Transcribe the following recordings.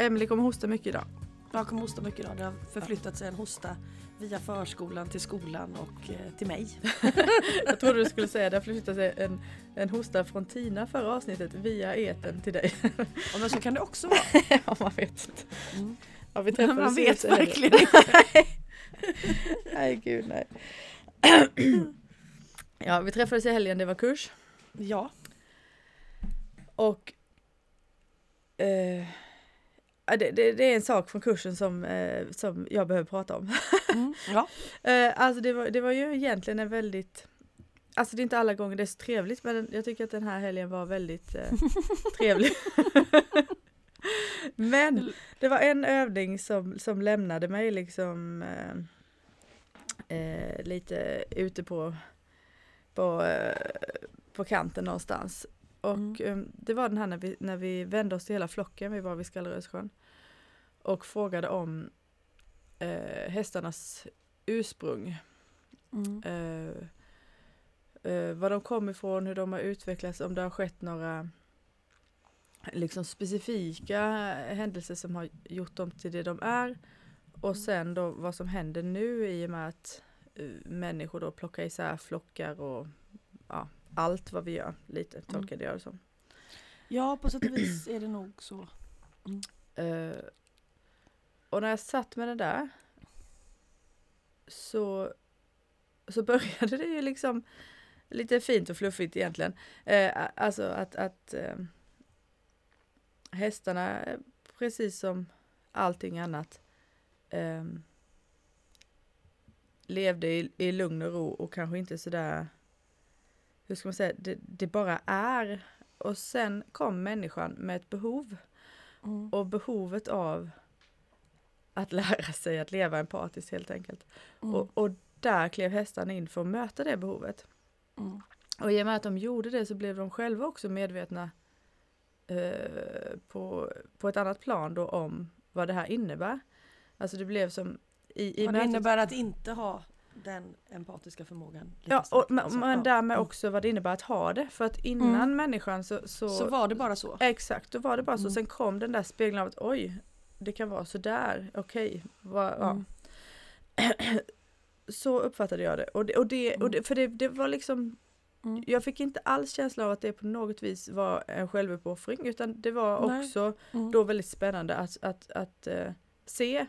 Emily kommer hosta mycket idag. Jag kommer hosta mycket idag. Det har förflyttat sig en hosta via förskolan till skolan och eh, till mig. Jag trodde du skulle säga att det har förflyttat sig en, en hosta från Tina förra avsnittet via eten till dig. Ja, men så kan det också vara. ja, man vet inte. Mm. Ja, vi Man träffades vet sist, eller? verkligen inte. Nej, gud nej. ja, vi träffades i helgen, det var kurs. Ja, Och eh, det, det, det är en sak från kursen som, eh, som jag behöver prata om. mm. ja. Eh, alltså det var, det var ju egentligen en väldigt Alltså det är inte alla gånger det är så trevligt men jag tycker att den här helgen var väldigt eh, trevlig. men det var en övning som, som lämnade mig liksom eh, eh, lite ute på, på, eh, på kanten någonstans. Och Mm. eh, det var den här när vi, när vi vände oss till hela flocken, vi var vid Skallerödssjön. Och frågade om eh, hästarnas ursprung. Mm. Eh, eh, var de kom ifrån, hur de har utvecklats, om det har skett några liksom specifika händelser som har gjort dem till det de är. Och sen då vad som händer nu i och med att eh, människor då plockar isär flockar och ja, allt vad vi gör, lite tolkade jag det som. ja, på sätt och vis är det nog så. Eh, och när jag satt med det där så, så började det ju liksom lite fint och fluffigt egentligen. Eh, alltså att, att eh, hästarna, precis som allting annat, eh, levde i, i lugn och ro och kanske inte sådär, hur ska man säga, det, det bara är. Och sen kom människan med ett behov. Mm. Och behovet av att lära sig att leva empatiskt helt enkelt. Mm. Och, och där klev hästarna in för att möta det behovet. Mm. Och i och med att de gjorde det så blev de själva också medvetna eh, på, på ett annat plan då om vad det här innebär. Alltså det blev som i, i Vad det innebär att inte ha den empatiska förmågan. Ja, och, men, alltså. men Ja. därmed Mm. också vad det innebär att ha det. För att innan Mm. människan så, så, Så var det bara så. Exakt, då var det bara så. Mm. Sen kom den där spegeln av att oj, det kan vara så där, okej. vad- ja. Mm. Så uppfattade jag det. Och det, och det, och Mm. det för det, det var liksom, Mm. jag fick inte alls känslan av att det på något vis var en självuppoffring utan det var Nej. också Mm. då väldigt spännande att, att, att eh, se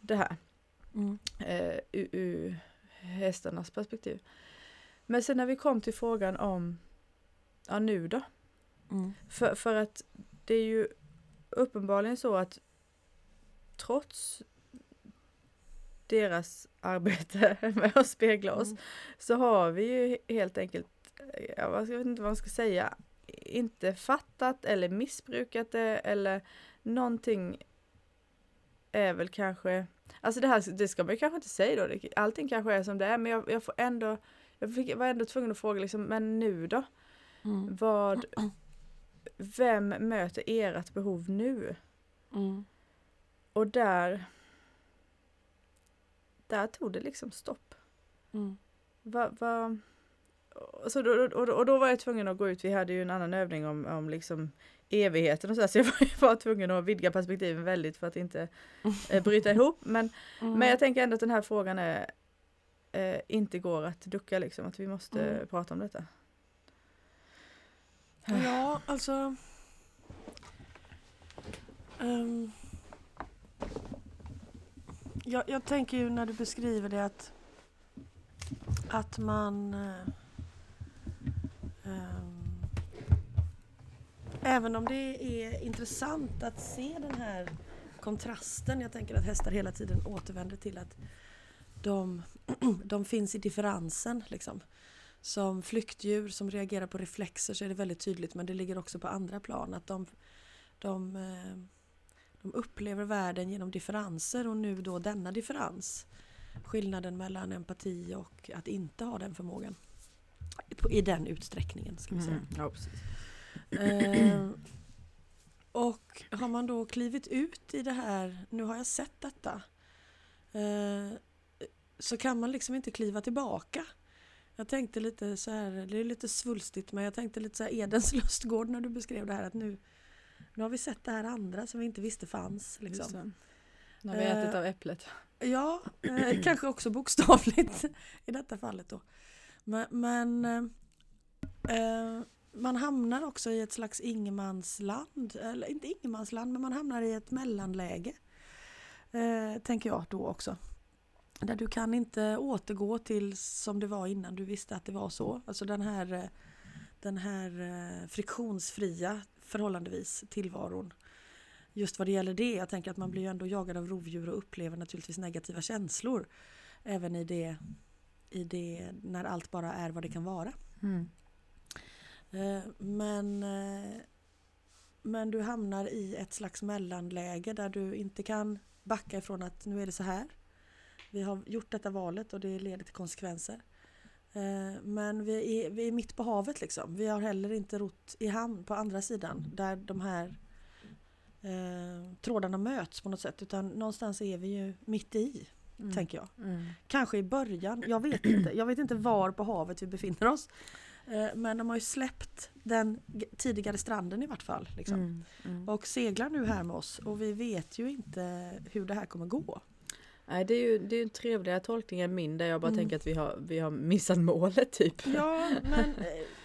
det här Mm. ur, ur hästarnas perspektiv. Men sen när vi kom till frågan om, ja nu då? Mm. För, för att det är ju uppenbarligen så att trots deras arbete med att spegla oss Mm. så har vi ju helt enkelt, jag vet inte vad man ska säga, inte fattat eller missbrukat det eller någonting är väl kanske, alltså det här det ska man ju kanske inte säga då, det- allting kanske är som det är men jag, jag får ändå, jag fick, var ändå tvungen att fråga liksom, men nu då? Mm. Vad, vem möter ert behov nu? Mm. Och där, där tog det liksom stopp. Mm. Va, va, och, så då, och, och då var jag tvungen att gå ut, vi hade ju en annan övning om, om liksom evigheten och så, där, så jag var bara tvungen att vidga perspektiven väldigt för att inte eh, bryta ihop. Men, Mm. men jag tänker ändå att den här frågan är, eh, inte går att ducka liksom, att vi måste Mm. prata om detta. Ja, alltså... ehm, jag, jag tänker ju när du beskriver det att, att man... eh, ehm, även om det är intressant att se den här kontrasten. Jag tänker att hästar hela tiden återvänder till att de, de finns i differensen. Liksom. Som flyktdjur som reagerar på reflexer så är det väldigt tydligt men det ligger också på andra plan att de, de, eh, de upplever världen genom differenser och nu då denna differens. Skillnaden mellan empati och att inte ha den förmågan. I den utsträckningen ska vi säga. Mm. Ja. Eh, och har man då klivit ut i det här, nu har jag sett detta. Eh, så kan man liksom inte kliva tillbaka. Jag tänkte lite så här, det är lite svulstigt men jag tänkte lite så här Edens lustgård när du beskrev det här att nu Nu har vi sett det här andra som vi inte visste fanns. Liksom. Nu har vi ätit Eh, av äpplet. Ja, eh, kanske också bokstavligt i detta fallet då. Men, men eh, man hamnar också i ett slags ingenmansland, eller inte ingenmansland, men man hamnar i ett mellanläge. Eh, tänker jag då också. Där du kan inte återgå till som det var innan du visste att det var så. Alltså den här, den här friktionsfria förhållandevis tillvaron just vad det gäller det. Jag tänker att man blir ju ändå jagad av rovdjur och upplever naturligtvis negativa känslor. Även i det, i det när allt bara är vad det kan vara. Mm. Eh, Men, eh, men du hamnar i ett slags mellanläge där du inte kan backa ifrån att nu är det så här. Vi har gjort detta valet och det leder till konsekvenser. Eh, Men vi är, vi är mitt på havet liksom. Vi har heller inte rott i hamn på andra sidan där de här eh, trådarna möts på något sätt. Utan någonstans är vi ju mitt i, Mm. tänker jag. Mm. Kanske i början, jag vet inte. Jag vet inte var på havet vi befinner oss. Eh, Men de har ju släppt den tidigare stranden i vart fall. Liksom. Mm. Mm. Och seglar nu här med oss och vi vet ju inte hur det här kommer gå. Nej, det är ju det är en trevligare tolkning än min där jag bara Mm. tänker att vi har, vi har missat målet typ. Ja, men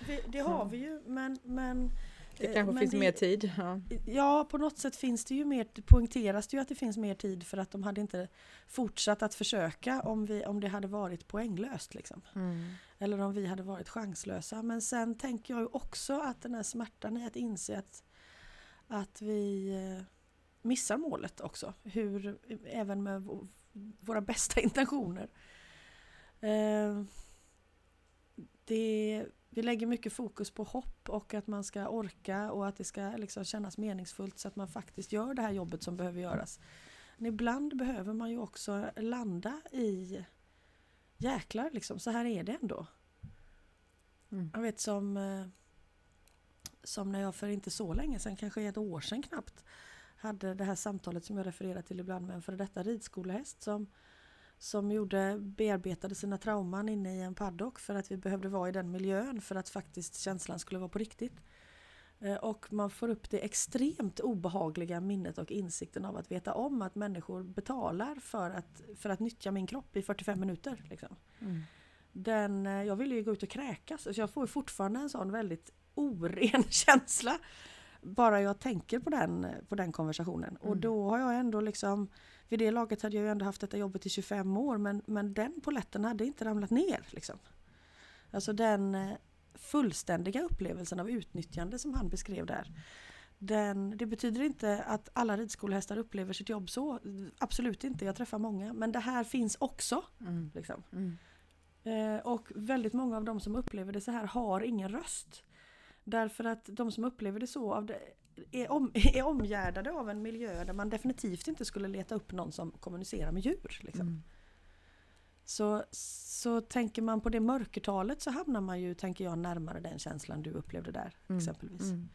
eh, det har vi ju. Men, men, Det eh, kanske men finns det- mer tid. Ja. Ja, på något sätt finns det ju mer, poängteras det ju att det finns mer tid för att de hade inte fortsatt att försöka om, vi, om det hade varit poänglöst. Liksom. Mm. Eller om vi hade varit chanslösa. Men sen tänker jag ju också att den här smärtan i att inse att, att vi eh, missar målet också. Hur, även med våra bästa intentioner. Eh, det, vi lägger mycket fokus på hopp och att man ska orka och att det ska liksom kännas meningsfullt så att man faktiskt gör det här jobbet som behöver göras. Men ibland behöver man ju också landa i jäklar liksom, så här är det ändå. Mm. Jag vet som, eh, som när jag för inte så länge sedan, kanske ett år sedan knappt, hade det här samtalet som jag refererar till ibland med en före detta ridskolehäst som, som gjorde, bearbetade sina trauman inne i en paddock för att vi behövde vara i den miljön för att faktiskt känslan skulle vara på riktigt. Eh, Och man får upp det extremt obehagliga minnet och insikten av att veta om att människor betalar för att, för att nyttja min kropp i 45 minuter. Liksom Mm. den, eh, jag ville ju gå ut och kräkas, så jag får fortfarande en sån väldigt oren känsla. Bara jag tänker på den, på den konversationen. Och Mm. då har jag ändå liksom, vid det laget hade jag ju ändå haft detta jobbet i 25 år men, men den poletten hade inte ramlat ner. Liksom. Alltså den eh, fullständiga upplevelsen av utnyttjande som han beskrev där. Den, det betyder inte att alla ridskolehästar upplever sitt jobb så. Absolut inte, jag träffar många. Men det här finns också. Mm. Liksom. Mm. Eh, och väldigt många av de som upplever det så här har ingen röst. Därför att de som upplever det så av det, är, om, är omgärdade av en miljö där man definitivt inte skulle leta upp någon som kommunicerar med djur. Liksom. Mm. Så, så tänker man på det mörkertalet så hamnar man ju, tänker jag, närmare den känslan du upplevde där. Mm. exempelvis. Mm.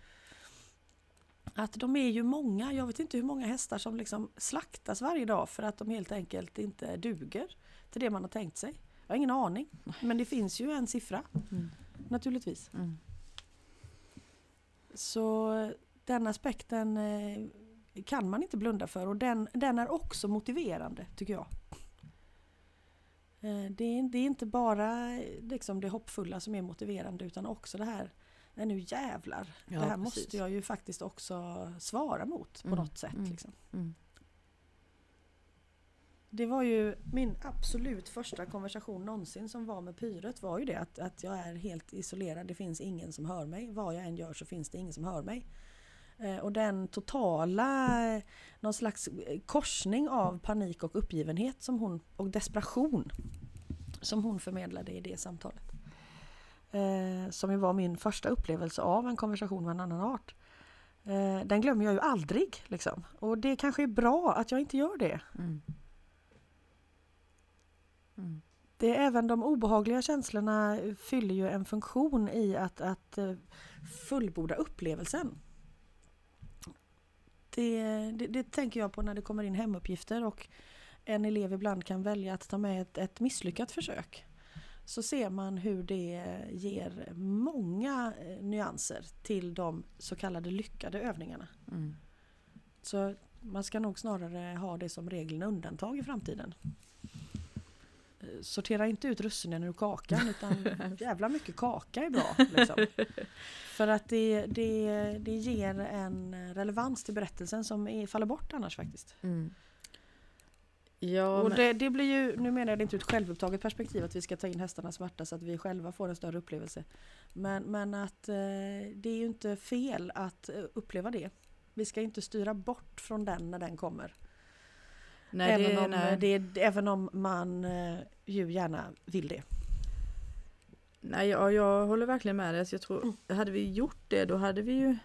Att de är ju många, jag vet inte hur många hästar som liksom slaktas varje dag för att de helt enkelt inte duger till det man har tänkt sig. Jag har ingen aning, men det finns ju en siffra Mm. naturligtvis. Så den aspekten eh, kan man inte blunda för och den, den är också motiverande tycker jag. Eh, Det är, det är inte bara eh, liksom det hoppfulla som är motiverande utan också det här, nej nu jävlar, Ja, det här precis. måste jag ju faktiskt också svara mot på Mm, något sätt. mm. Liksom. Mm. Det var ju min absolut första konversation någonsin som var med Pyret var ju det att, att jag är helt isolerad. Det finns ingen som hör mig. Vad jag än gör så finns det ingen som hör mig. Eh, och den totala, någon slags korsning av panik och uppgivenhet som hon, och desperation som hon förmedlade i det samtalet. Eh, som ju var min första upplevelse av en konversation med en annan art. Eh, den glömmer jag ju aldrig. Liksom. Och det kanske är bra att jag inte gör det. Mm. Det är även de obehagliga känslorna fyller ju en funktion i att, att eh, fullborda upplevelsen. Det, det, det tänker jag på när det kommer in hemuppgifter och en elev ibland kan välja att ta med ett, ett misslyckat försök. så ser man hur det ger många eh, nyanser till de så kallade lyckade övningarna. Mm. Så man ska nog snarare ha det som regel än undantag i framtiden. Sortera inte ut russinen ur kakan utan jävla mycket kaka är bra. Liksom. För att det, det, det ger en relevans till berättelsen som är, faller bort annars faktiskt. Mm. Ja, och det, det blir ju, nu menar jag det inte ur ett självupptaget perspektiv att vi ska ta in hästarnas smärta så att vi själva får en större upplevelse. Men, men att eh, det är ju inte fel att eh, uppleva det. Vi ska inte styra bort från den när den kommer. Nej, även, det, om, nej. Det, även om man eh, ju gärna vill det. Nej, ja, jag håller verkligen med dig. Alltså, jag tror, Mm. hade vi gjort det då hade vi ju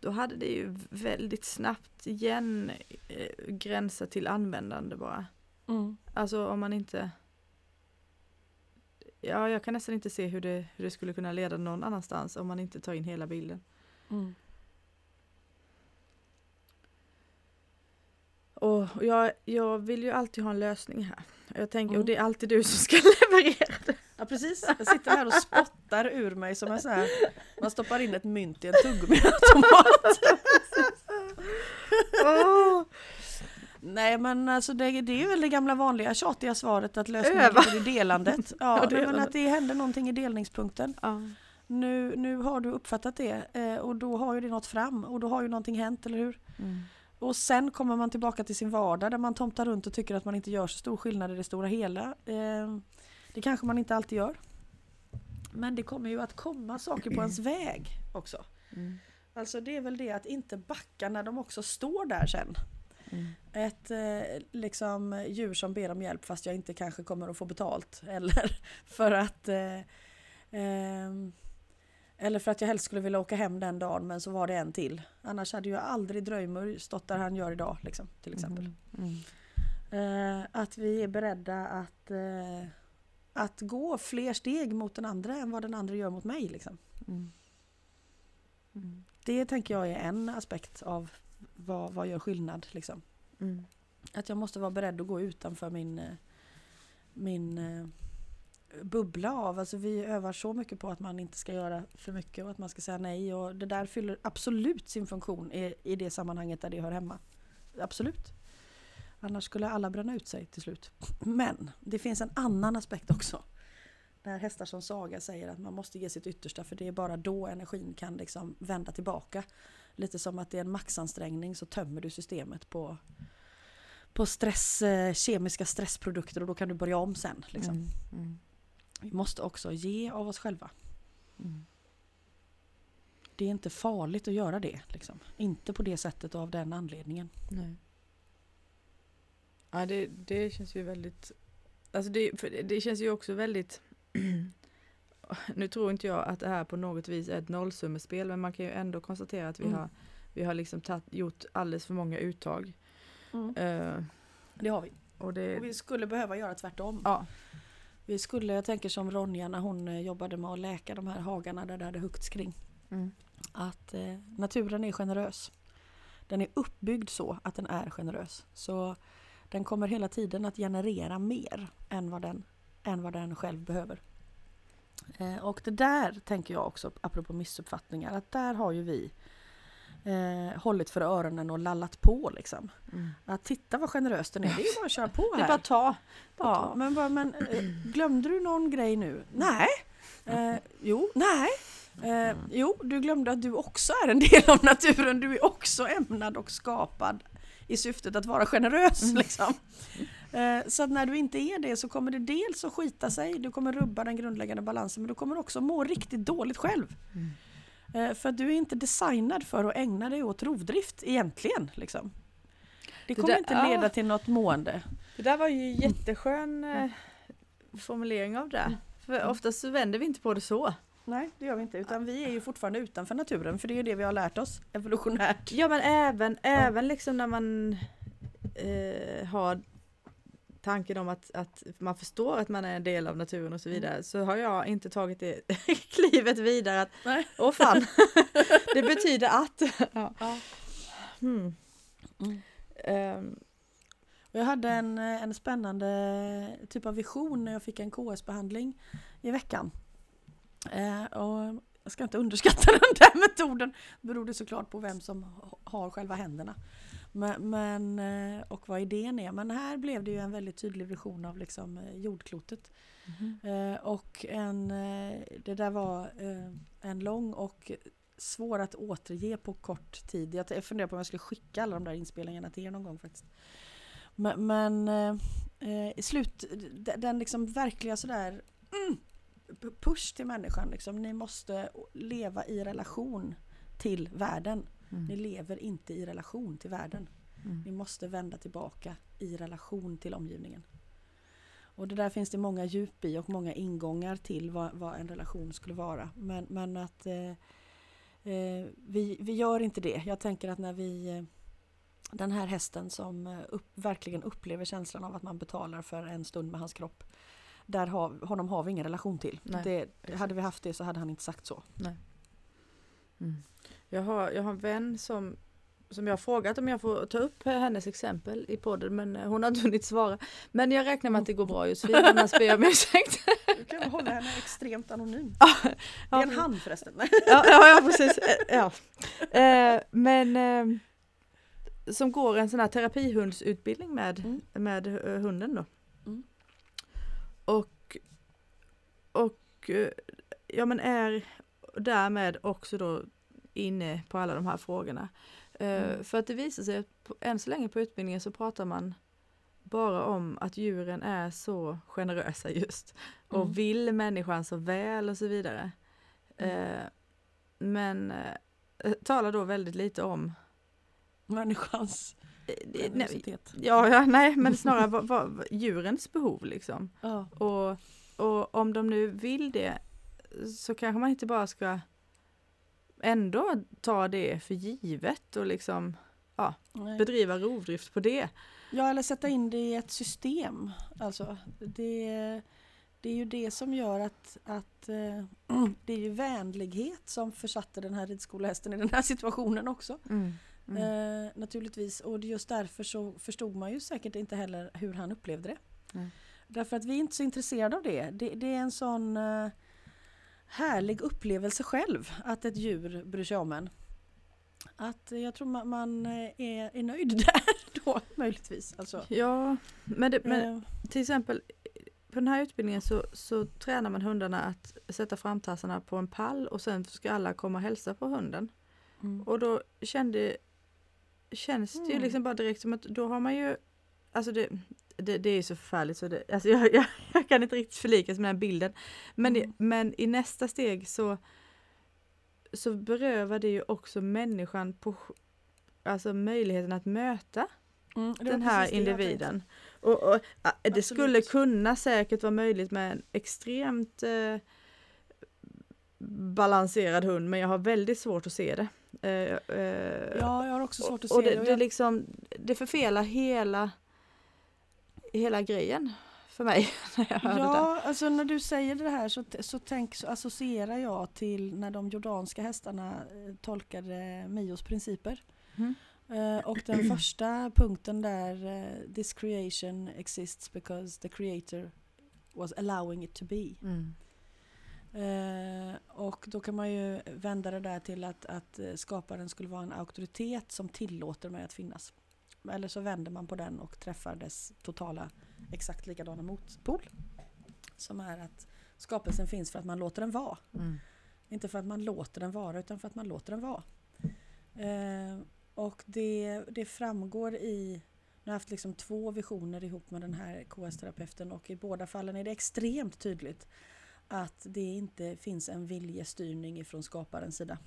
då hade det ju väldigt snabbt igen eh, gränsat till användande bara. Alltså om man inte Ja, jag kan nästan inte se hur det, hur det skulle kunna leda någon annanstans om man inte tar in hela bilden. Mm. Och jag, jag vill ju alltid ha en lösning här. Jag tänker, Mm. och det är alltid du som ska leverera det. Ja precis, jag sitter här och spottar ur mig som en sån här, man stoppar in ett mynt i en tuggummiautomat. Nej men alltså det, det är väl det gamla vanliga tjatiga svaret att lösningen ligger i delandet. Ja, Ja, men att det händer någonting i delningspunkten. ja. Nu, nu har du uppfattat det eh, och då har ju det nått fram och då har ju någonting hänt, eller hur? Mm. Och sen kommer man tillbaka till sin vardag där man tomtar runt och tycker att man inte gör så stor skillnad i det stora hela. Eh, det kanske man inte alltid gör. Men det kommer ju att komma saker på ens väg också. Mm. Alltså det är väl det att inte backa när de också står där sen. Mm. Ett eh, liksom djur som ber om hjälp fast jag inte kanske kommer att få betalt. Eller för att eh, ehm, eller för att jag helst skulle vilja åka hem den dagen men så var det en till. Annars hade ju aldrig Dröjmur stått där han gör idag liksom, till exempel. Mm. Eh, att vi är beredda att, eh, att gå fler steg mot den andra än vad den andra gör mot mig. Liksom. Mm. Mm. Det tänker jag är en aspekt av vad, vad gör skillnad. Liksom. Mm. Att jag måste vara beredd att gå utanför min, eh, min bubbla av. Alltså vi övar så mycket på att man inte ska göra för mycket och att man ska säga nej. Och det där fyller absolut sin funktion i, i det sammanhanget där det hör hemma. Absolut. Annars skulle alla bränna ut sig till slut. Men det finns en annan aspekt också. När hästar som Saga säger att man måste ge sitt yttersta för det är bara då energin kan liksom vända tillbaka. Lite som att det är en maxansträngning så tömmer du systemet på, på stress, eh, kemiska stressprodukter och då kan du börja om sen. Liksom. Mm. Mm. Vi måste också ge av oss själva. Mm. Det är inte farligt att göra det. Liksom. Inte på det sättet och av den anledningen. Nej. Ja, det, det känns ju väldigt... Alltså det, det- känns ju också väldigt... nu tror inte jag att det här på något vis är ett nollsummespel men man kan ju ändå konstatera att vi Mm. har, vi har liksom tatt, gjort alldeles för många uttag. Eh, Det har vi. och det... Och vi skulle behöva göra tvärtom. Ja. Vi skulle, jag tänker som Ronja när hon eh, jobbade med att läka de här hagarna där det hade huggits kring. Mm. Att eh, naturen är generös. Den är uppbyggd så att den är generös. Så den kommer hela tiden att generera mer än vad den, än vad den själv behöver. Eh, och det där tänker jag också, apropå missuppfattningar, att där har ju vi eh, hållit för öronen och lallat på liksom. Mm. Att titta vad generös den är, det är bara att köra på Det här. är bara att ta. Bara Ja, ta. men, bara, men eh, glömde du någon grej nu? Nej. Eh, jo, nej. Eh, jo, du glömde att du också är en del av naturen. Du är också ämnad och skapad i syftet att vara generös. Liksom. Eh, så att när du inte är det så kommer det dels att skita sig, du kommer rubba den grundläggande balansen men du kommer också må riktigt dåligt själv. Mm. Eh, för du är inte designad för att ägna dig åt rovdrift egentligen. Liksom. Det Det kommer där- inte ja. leda till något mående. Det där var ju jätteskön eh, formulering av det. För oftast så vänder vi inte på det så. Nej, det gör vi inte. Utan vi är ju fortfarande utanför naturen, för det är ju det vi har lärt oss evolutionärt. Ja men även, även liksom när man eh, har tanken om att, att man förstår att man är en del av naturen och så vidare så har jag inte tagit det klivet vidare att Nej. åh fan, det betyder att. ja. Ja. Hmm. Mm. Och jag hade en, en spännande typ av vision när jag fick en KS-behandling i veckan. Eh, och jag ska inte underskatta den där metoden. Det beror det såklart på vem som har själva händerna. Men, men, eh, och vad idén är. Men här blev det ju en väldigt tydlig vision av liksom eh, jordklotet. Mm. Och en, det där var en lång och svår att återge på kort tid. Jag funderar på om jag skulle skicka alla de där inspelningarna till er någon gång faktiskt. Men, men i slut, den liksom verkliga sådär mm, push till människan. Liksom. Ni måste leva i relation till världen. Mm. Ni lever inte i relation till världen. Mm. Ni måste vända tillbaka i relation till omgivningen. Och det där finns det många djup i och många ingångar till vad, vad en relation skulle vara. Men, men att eh, eh, vi, vi gör inte det. Jag tänker att när vi eh, den här hästen som eh, upp, verkligen upplever känslan av att man betalar för en stund med hans kropp där har, honom har vi ingen relation till. Nej, det, hade vi haft det så hade han inte sagt så. Nej. Mm. Jag, har, jag har en vän som, som jag har frågat om jag får ta upp hennes exempel i podden men hon har inte hunnit svara. Men jag räknar med att det går bra Josefin, annars ber jag om ursäkt. Du kan hålla henne extremt anonym. Ja, det är en han förresten. Ja, ja, precis. Ja. Eh, men eh, som går en sån här terapihundsutbildning med, mm. med eh, hunden då. Och, och eh, ja men är därmed också då inne på alla de här frågorna. Eh, mm. För att det visar sig att än så länge på utbildningen så pratar man bara om att djuren är så generösa just och mm. vill människan så väl och så vidare. Mm. Eh, men eh, talar då väldigt lite om människans nej, ja, ja, nej, men snarare vad, vad, djurens behov liksom. Ja. Och, och om de nu vill det så kanske man inte bara ska ändå ta det för givet och liksom ja, bedriva rovdrift på det. Ja, eller sätta in det i ett system. Alltså, det, det är ju det som gör att, att äh, det är ju vänlighet som försatte den här ridskolehästen i den här situationen också. Mm. Mm. Eh, naturligtvis och just därför så förstod man ju säkert inte heller hur han upplevde det. Mm. Därför att vi är inte så intresserade av det. Det, det är en sån eh, härlig upplevelse själv att ett djur bryr sig om en. Att jag tror man, man är, är, nöjd där då möjligtvis. Alltså. Ja, men, det, men eh. till exempel på den här utbildningen så, så tränar man hundarna att sätta framtassarna på en pall och sen ska alla komma och hälsa på hunden. Mm. Och då kände känns det ju mm. liksom bara direkt som att då har man ju, alltså det, det, det är så förfärligt så det, alltså jag, jag, jag kan inte riktigt förlikas med den bilden. Men, mm. men i nästa steg så, så berövar det ju också människan på alltså möjligheten att möta mm, den här individen. Och, och, det skulle kunna säkert vara möjligt med en extremt eh, balanserad hund men jag har väldigt svårt att se det. Eh, eh, ja, jag har också svårt att se och det. Det, det, liksom, det förfelar hela, hela grejen för mig. När jag hörde ja, det. alltså när du säger det här så, så, tänk, så associerar jag till när de jordanska hästarna eh, tolkade Mios principer. Mm. Uh, och den första punkten där, uh, this creation exists because the creator was allowing it to be. Mm. Eh, och då kan man ju vända det där till att, att eh, skaparen skulle vara en auktoritet som tillåter mig att finnas. Eller så vänder man på den och träffar dess totala exakt likadana motpol. Som är att skapelsen finns för att man låter den vara. Mm. Inte för att man låter den vara utan för att man låter den vara. Eh, och det, det framgår i nu har jag haft liksom två visioner ihop med den här KS-terapeuten och i båda fallen är det extremt tydligt att det inte finns en viljestyrning ifrån skaparens sida.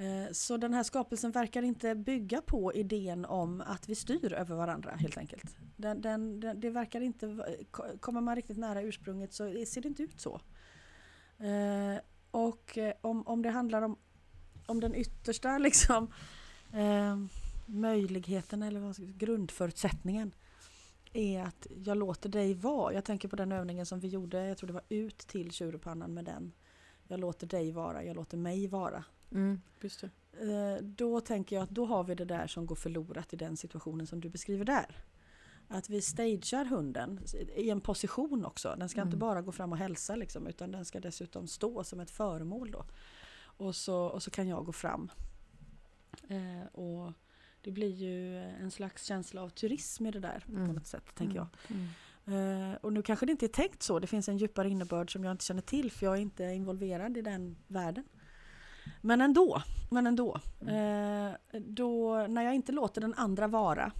Eh, så den här skapelsen verkar inte bygga på idén om att vi styr över varandra helt enkelt. Den, den, den, det verkar inte, kommer man riktigt nära ursprunget så ser det inte ut så. Eh, och eh, om, om det handlar om, om den yttersta liksom, möjligheten eller vad, grundförutsättningen är att jag låter dig vara. Jag tänker på den övningen som vi gjorde, jag tror det var ut till tjurpannan med den. Jag låter dig vara, jag låter mig vara. Mm, eh, då tänker jag att då har vi det där som går förlorat i den situationen som du beskriver där. Att vi stagear hunden i en position också. Den ska mm. inte bara gå fram och hälsa liksom, utan den ska dessutom stå som ett föremål. Då. Och, så, och så kan jag gå fram. Eh, och det blir ju en slags känsla av turism i det där mm. på något sätt, tänker jag. Uh, och nu kanske det inte är tänkt så, det finns en djupare innebörd som jag inte känner till för jag är inte involverad i den världen. Men ändå, men ändå. Uh, då, när jag inte låter den andra vara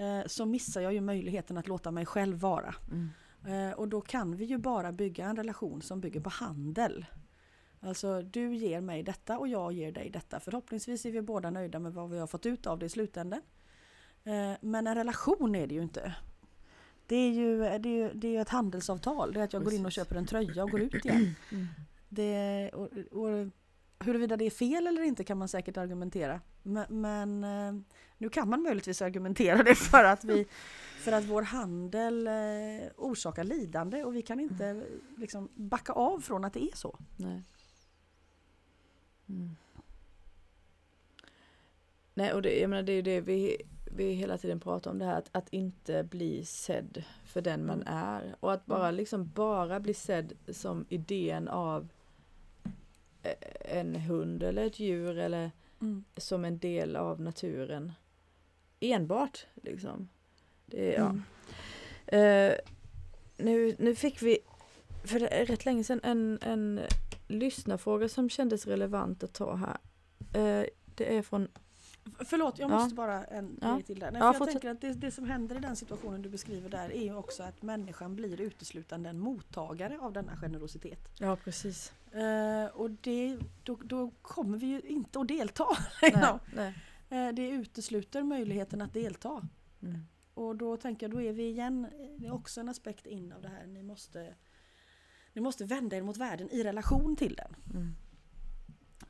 uh, så missar jag ju möjligheten att låta mig själv vara. Mm. och då kan vi ju bara bygga en relation som bygger på handel. Alltså du ger mig detta och jag ger dig detta. Förhoppningsvis är vi båda nöjda med vad vi har fått ut av det i slutändan. Men en relation är det ju inte. Det är ju, det är, det är ett handelsavtal. Det är att jag Precis. går in och köper en tröja och går ut igen. Mm. Det, och, och, huruvida det är fel eller inte kan man säkert argumentera. Men, men, eh, nu kan man möjligtvis argumentera det för att, vi, för att vår handel eh, orsakar lidande och vi kan inte mm. liksom, backa av från att det är så. Nej. Mm. Nej, och det, jag menar, det är det vi vi hela tiden pratar om det här att, att inte bli sedd för den man mm. är och att bara mm. liksom bara bli sedd som idén av en hund eller ett djur eller mm. som en del av naturen. Enbart liksom. Det, ja. Mm. Uh, nu, nu fick vi för rätt länge sedan en, en lyssnarfråga som kändes relevant att ta här. Uh, det är från Förlåt, jag måste bara en ja. grej till där. Nej, ja, jag tänker att det, det, som händer i den situationen du beskriver där är ju också att människan blir uteslutande en mottagare av denna generositet. Ja, precis. Uh, och det, då, då, kommer vi ju inte att delta. nej, nej. Uh, det utesluter möjligheten att delta. Mm. Och då tänker jag, då är vi igen, det är också en aspekt in av det här, ni måste, ni måste vända er mot världen i relation till den. Mm.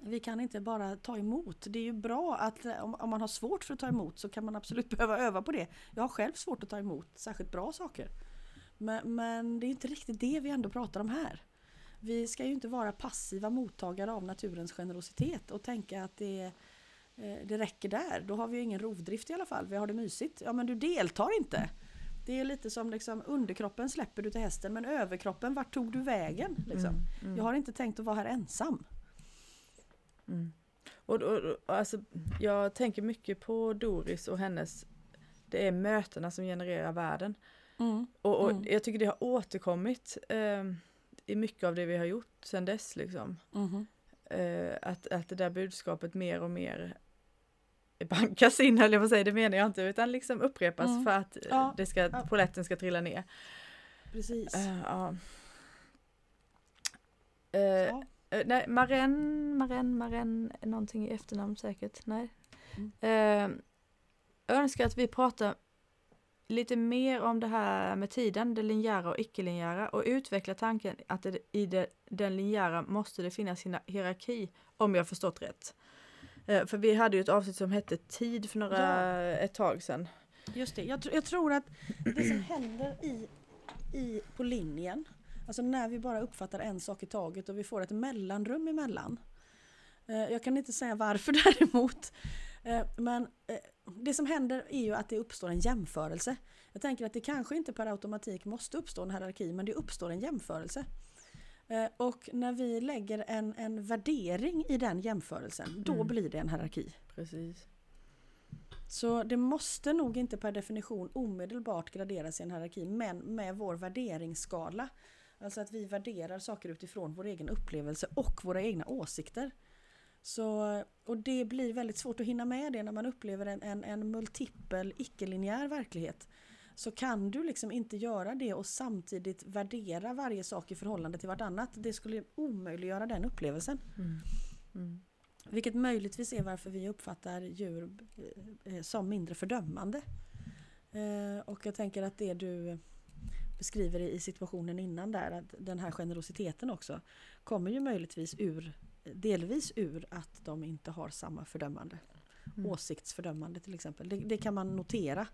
Vi kan inte bara ta emot. Det är ju bra att om, om, man har svårt för att ta emot så kan man absolut behöva öva på det. Jag har själv svårt att ta emot särskilt bra saker. Men, men det är inte riktigt det vi ändå pratar om här. Vi ska ju inte vara passiva mottagare av naturens generositet och tänka att det, eh, det räcker där. Då har vi ju ingen rovdrift i alla fall. Vi har det mysigt. Ja men du deltar inte. Det är lite som liksom underkroppen släpper du till hästen men överkroppen, vart tog du vägen? Liksom. Mm, mm. Jag har inte tänkt att vara här ensam. Mm. Och, och, alltså, jag tänker mycket på Doris och hennes, det är mötena som genererar världen. Mm. Och, och mm. jag tycker det har återkommit eh, i mycket av det vi har gjort sedan dess. Liksom. Mm. Eh, att, att det där budskapet mer och mer bankas in, eller får säga, det menar jag inte, utan liksom upprepas mm. för att ja. det ska, ja. poletten ska trilla ner. Precis. Uh, ja. Uh, Uh, nej, Maren, Maren, Maren, någonting i efternamn säkert. Nej. Mm. Uh, önskar att vi pratar lite mer om det här med tiden, det linjära och icke-linjära och utveckla tanken att det, i det, den linjära måste det finnas hierarki, om jag förstått rätt. Uh, för vi hade ju ett avsnitt som hette tid för några, ja. ett tag sedan. Just det, jag, jag tror att det som händer i, i, på linjen Alltså när vi bara uppfattar en sak i taget och vi får ett mellanrum emellan. Eh, jag kan inte säga varför däremot. Eh, men eh, det som händer är ju att det uppstår en jämförelse. Jag tänker att det kanske inte per automatik måste uppstå en hierarki men det uppstår en jämförelse. Och när vi lägger en, en värdering i den jämförelsen, då mm. blir det en hierarki. Precis. Så det måste nog inte per definition omedelbart graderas i en hierarki men med vår värderingsskala Alltså att vi värderar saker utifrån vår egen upplevelse och våra egna åsikter. Så, och det blir väldigt svårt att hinna med det när man upplever en, en, en multipel icke-linjär verklighet. Så kan du liksom inte göra det och samtidigt värdera varje sak i förhållande till vartannat. Det skulle omöjliggöra den upplevelsen. Mm. Mm. Vilket möjligtvis är varför vi uppfattar djur eh, som mindre fördömande. Eh, och jag tänker att det du beskriver i situationen innan där, att den här generositeten också kommer ju möjligtvis ur, delvis ur att de inte har samma fördömande. Mm. Åsiktsfördömande till exempel. Det, det kan man notera.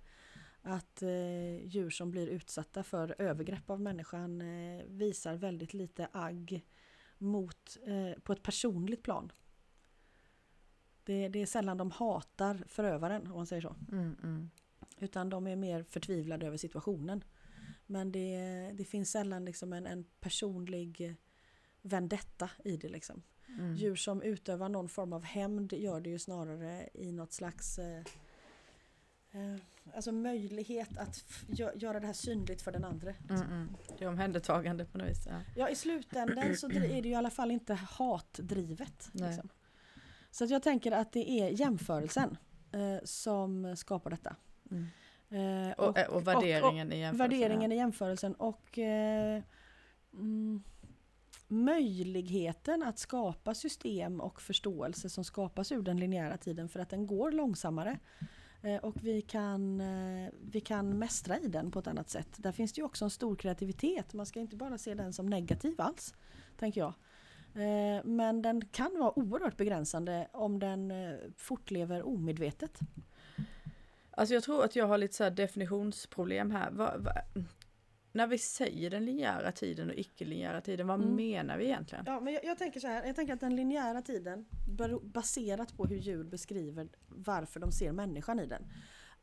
Att eh, djur som blir utsatta för övergrepp av människan eh, visar väldigt lite agg mot, eh, på ett personligt plan. Det, det är sällan de hatar förövaren om man säger så. Mm, mm. Utan de är mer förtvivlade över situationen. Men det, det finns sällan liksom en, en personlig vendetta i det. Liksom. Mm. Djur som utövar någon form av hämnd gör det ju snarare i något slags eh, eh, Alltså möjlighet att gö- göra det här synligt för den andra. Mm, mm. Det är omhändertagande på något vis. Ja. Ja i slutändan så är det ju i alla fall inte hatdrivet. Liksom. Så att jag tänker att det är jämförelsen eh, som skapar detta. Mm. Eh, Och, och, och värderingen i jämförelse. värderingen i jämförelsen och eh, mm, möjligheten att skapa system och förståelse som skapas ur den linjära tiden för att den går långsammare. Eh, och vi kan, eh, vi kan mästra i den på ett annat sätt. Där finns det ju också en stor kreativitet. Man ska inte bara se den som negativ alls, tänker jag. Eh, men den kan vara oerhört begränsande om den fortlever omedvetet. Alltså jag tror att jag har lite så här definitionsproblem här. När vi säger den linjära tiden och icke-linjära tiden, vad Mm. menar vi egentligen? Ja, men jag, jag tänker så här. Jag tänker att den linjära tiden, baserat på hur djur beskriver varför de ser människan i den,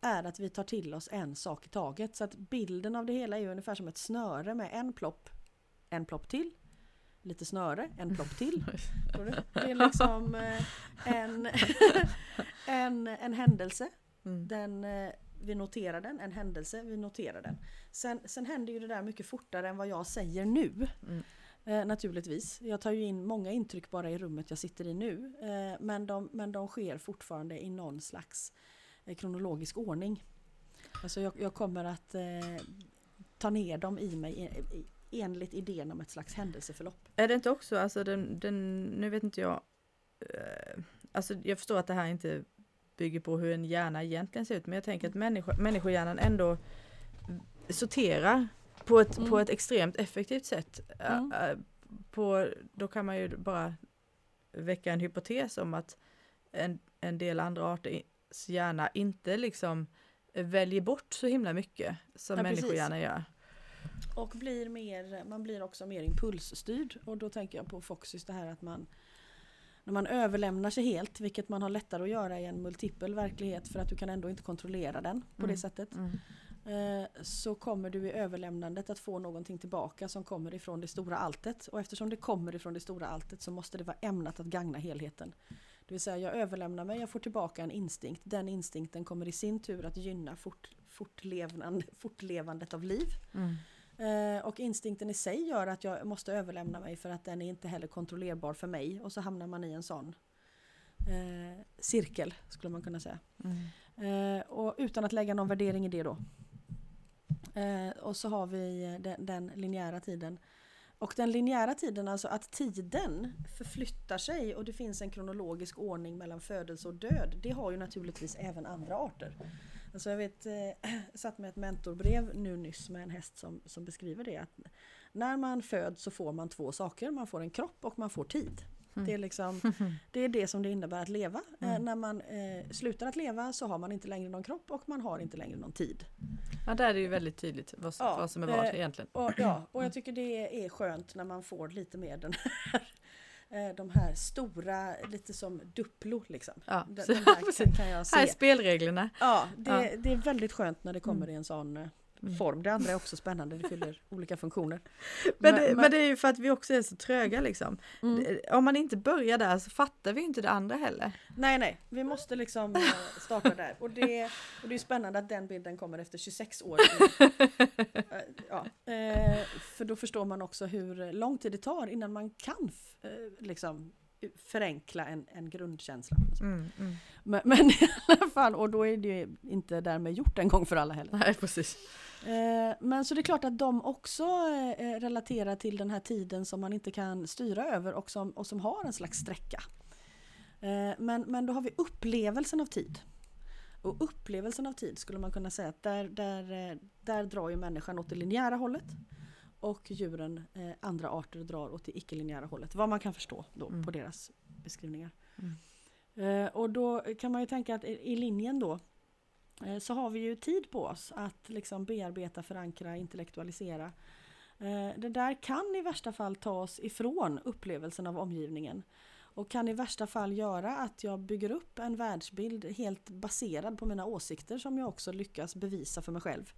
är att vi tar till oss en sak i taget. Så att bilden av det hela är ungefär som ett snöre med en plopp, en plopp till, lite snöre, en plopp till. Det är liksom eh, en, en, en händelse Mm. den, eh, vi noterar den, en händelse, vi noterar den. Sen, sen händer ju det där mycket fortare än vad jag säger nu. Mm. Eh, naturligtvis. Jag tar ju in många intryck bara i rummet jag sitter i nu. Eh, men, de, men de sker fortfarande i någon slags eh, kronologisk ordning. Alltså jag, jag kommer att eh, ta ner dem i mig i, i, enligt idén om ett slags händelseförlopp. Är det inte också, alltså den, den nu vet inte jag, eh, alltså jag förstår att det här inte bygger på hur en hjärna egentligen ser ut, men jag tänker att människo, människohjärnan ändå sorterar på ett, Mm. på ett extremt effektivt sätt. Mm. På, då kan man ju bara väcka en hypotes om att en, en del andra arters hjärna inte liksom väljer bort så himla mycket som Ja, människohjärnan gör. Och blir mer, man blir också mer impulsstyrd. Och då tänker jag på Foxys det här att man när man överlämnar sig helt, vilket man har lättare att göra i en multipel verklighet för att du kan ändå inte kontrollera den på Mm. det sättet. Mm. Eh, så kommer du i överlämnandet att få någonting tillbaka som kommer ifrån det stora alltet. Och eftersom det kommer ifrån det stora alltet så måste det vara ämnat att gagna helheten. Det vill säga jag överlämnar mig, jag får tillbaka en instinkt. Den instinkten kommer i sin tur att gynna fort, fortlevnad, fortlevandet av liv. Mm. Eh, och instinkten i sig gör att jag måste överlämna mig för att den är inte heller kontrollerbar för mig. Och så hamnar man i en sån eh, cirkel skulle man kunna säga. Mm. Eh, och utan att lägga någon värdering i det då. Eh, och så har vi den, den linjära tiden. Och den linjära tiden, alltså att tiden förflyttar sig och det finns en kronologisk ordning mellan födelse och död. Det har ju naturligtvis även andra arter. Alltså jag vet, eh, satt med ett mentorbrev nu nyss med en häst som, som beskriver det. Att när man föds så får man två saker. Man får en kropp och man får tid. Mm. Det, är liksom, det är det som det innebär att leva. Eh, Mm. när man eh, slutar att leva så har man inte längre någon kropp och man har inte längre någon tid. Ja, där är det ju väldigt tydligt vad, Ja, vad som är vad eh, egentligen. Och, ja, och jag tycker det är skönt när man får lite mer den här eh, de här stora, lite som Duplo liksom. Ja, Den, så- den här kan, jag Här är se. spelreglerna. Ja, det, Ja. det är väldigt skönt när det kommer Mm. i en sån eh, Mm. form. Det andra är också spännande, det fyller olika funktioner. Men, det, men det är ju för att vi också är så tröga liksom. Mm. Om man inte börjar där så fattar vi inte det andra heller. Nej, nej, vi måste liksom eh, starta där. Och det, och det är spännande att den bilden kommer efter 26 år. Eh, ja, eh, för då förstår man också hur lång tid det tar innan man kan eh, liksom förenkla en, en grundkänsla. Mm, mm. Men, men i alla fall, och då är det ju inte därmed gjort en gång för alla heller. Nej, precis. Eh, men så det är klart att de också eh, relaterar till den här tiden som man inte kan styra över och som, och som har en slags sträcka. Eh, men, men då har vi upplevelsen av tid. Och upplevelsen av tid skulle man kunna säga att där, där, eh, där drar ju människan åt det linjära hållet. Och djuren, eh, andra arter, drar åt det icke-linjära hållet. Vad man kan förstå då Mm. på deras beskrivningar. Mm. Eh, och då kan man ju tänka att i, i linjen då eh, så har vi ju tid på oss att liksom bearbeta, förankra, intellektualisera. Eh, Det där kan i värsta fall ta oss ifrån upplevelsen av omgivningen och kan i värsta fall göra att jag bygger upp en världsbild helt baserad på mina åsikter som jag också lyckas bevisa för mig själv.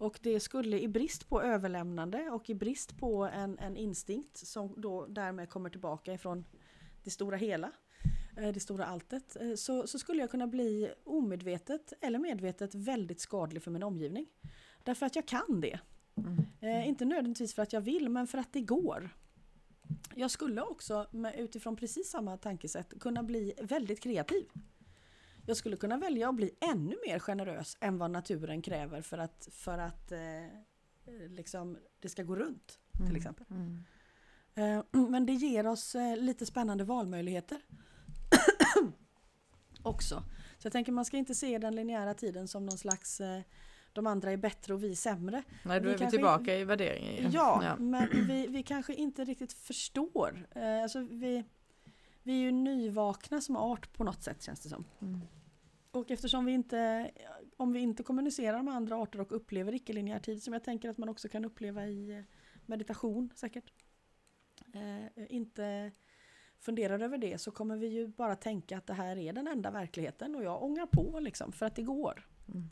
Och det skulle i brist på överlämnande och i brist på en, en instinkt som då därmed kommer tillbaka ifrån det stora hela, eh, det stora alltet, eh, så, så skulle jag kunna bli omedvetet eller medvetet väldigt skadlig för min omgivning. Därför att jag kan det. Mm. Eh, inte nödvändigtvis för att jag vill, men för att det går. Jag skulle också med, utifrån precis samma tankesätt kunna bli väldigt kreativ. Jag skulle kunna välja att bli ännu mer generös än vad naturen kräver för att, för att eh, liksom, det ska gå runt. Till mm. exempel. Mm. Eh, men det ger oss eh, lite spännande valmöjligheter. också. Så jag tänker man ska inte se den linjära tiden som någon slags eh, de andra är bättre och vi sämre. Nej, då vi är vi tillbaka i värderingen. Ja, ja, men vi, vi kanske inte riktigt förstår. Eh, alltså vi, vi är ju nyvakna som art på något sätt känns det som. Mm. Och eftersom vi inte, om vi inte kommunicerar med andra arter och upplever icke-linjär tid som jag tänker att man också kan uppleva i eh, meditation säkert. Eh, inte funderar över det så kommer vi ju bara tänka att det här är den enda verkligheten och jag ångar på liksom för att det går. Mm.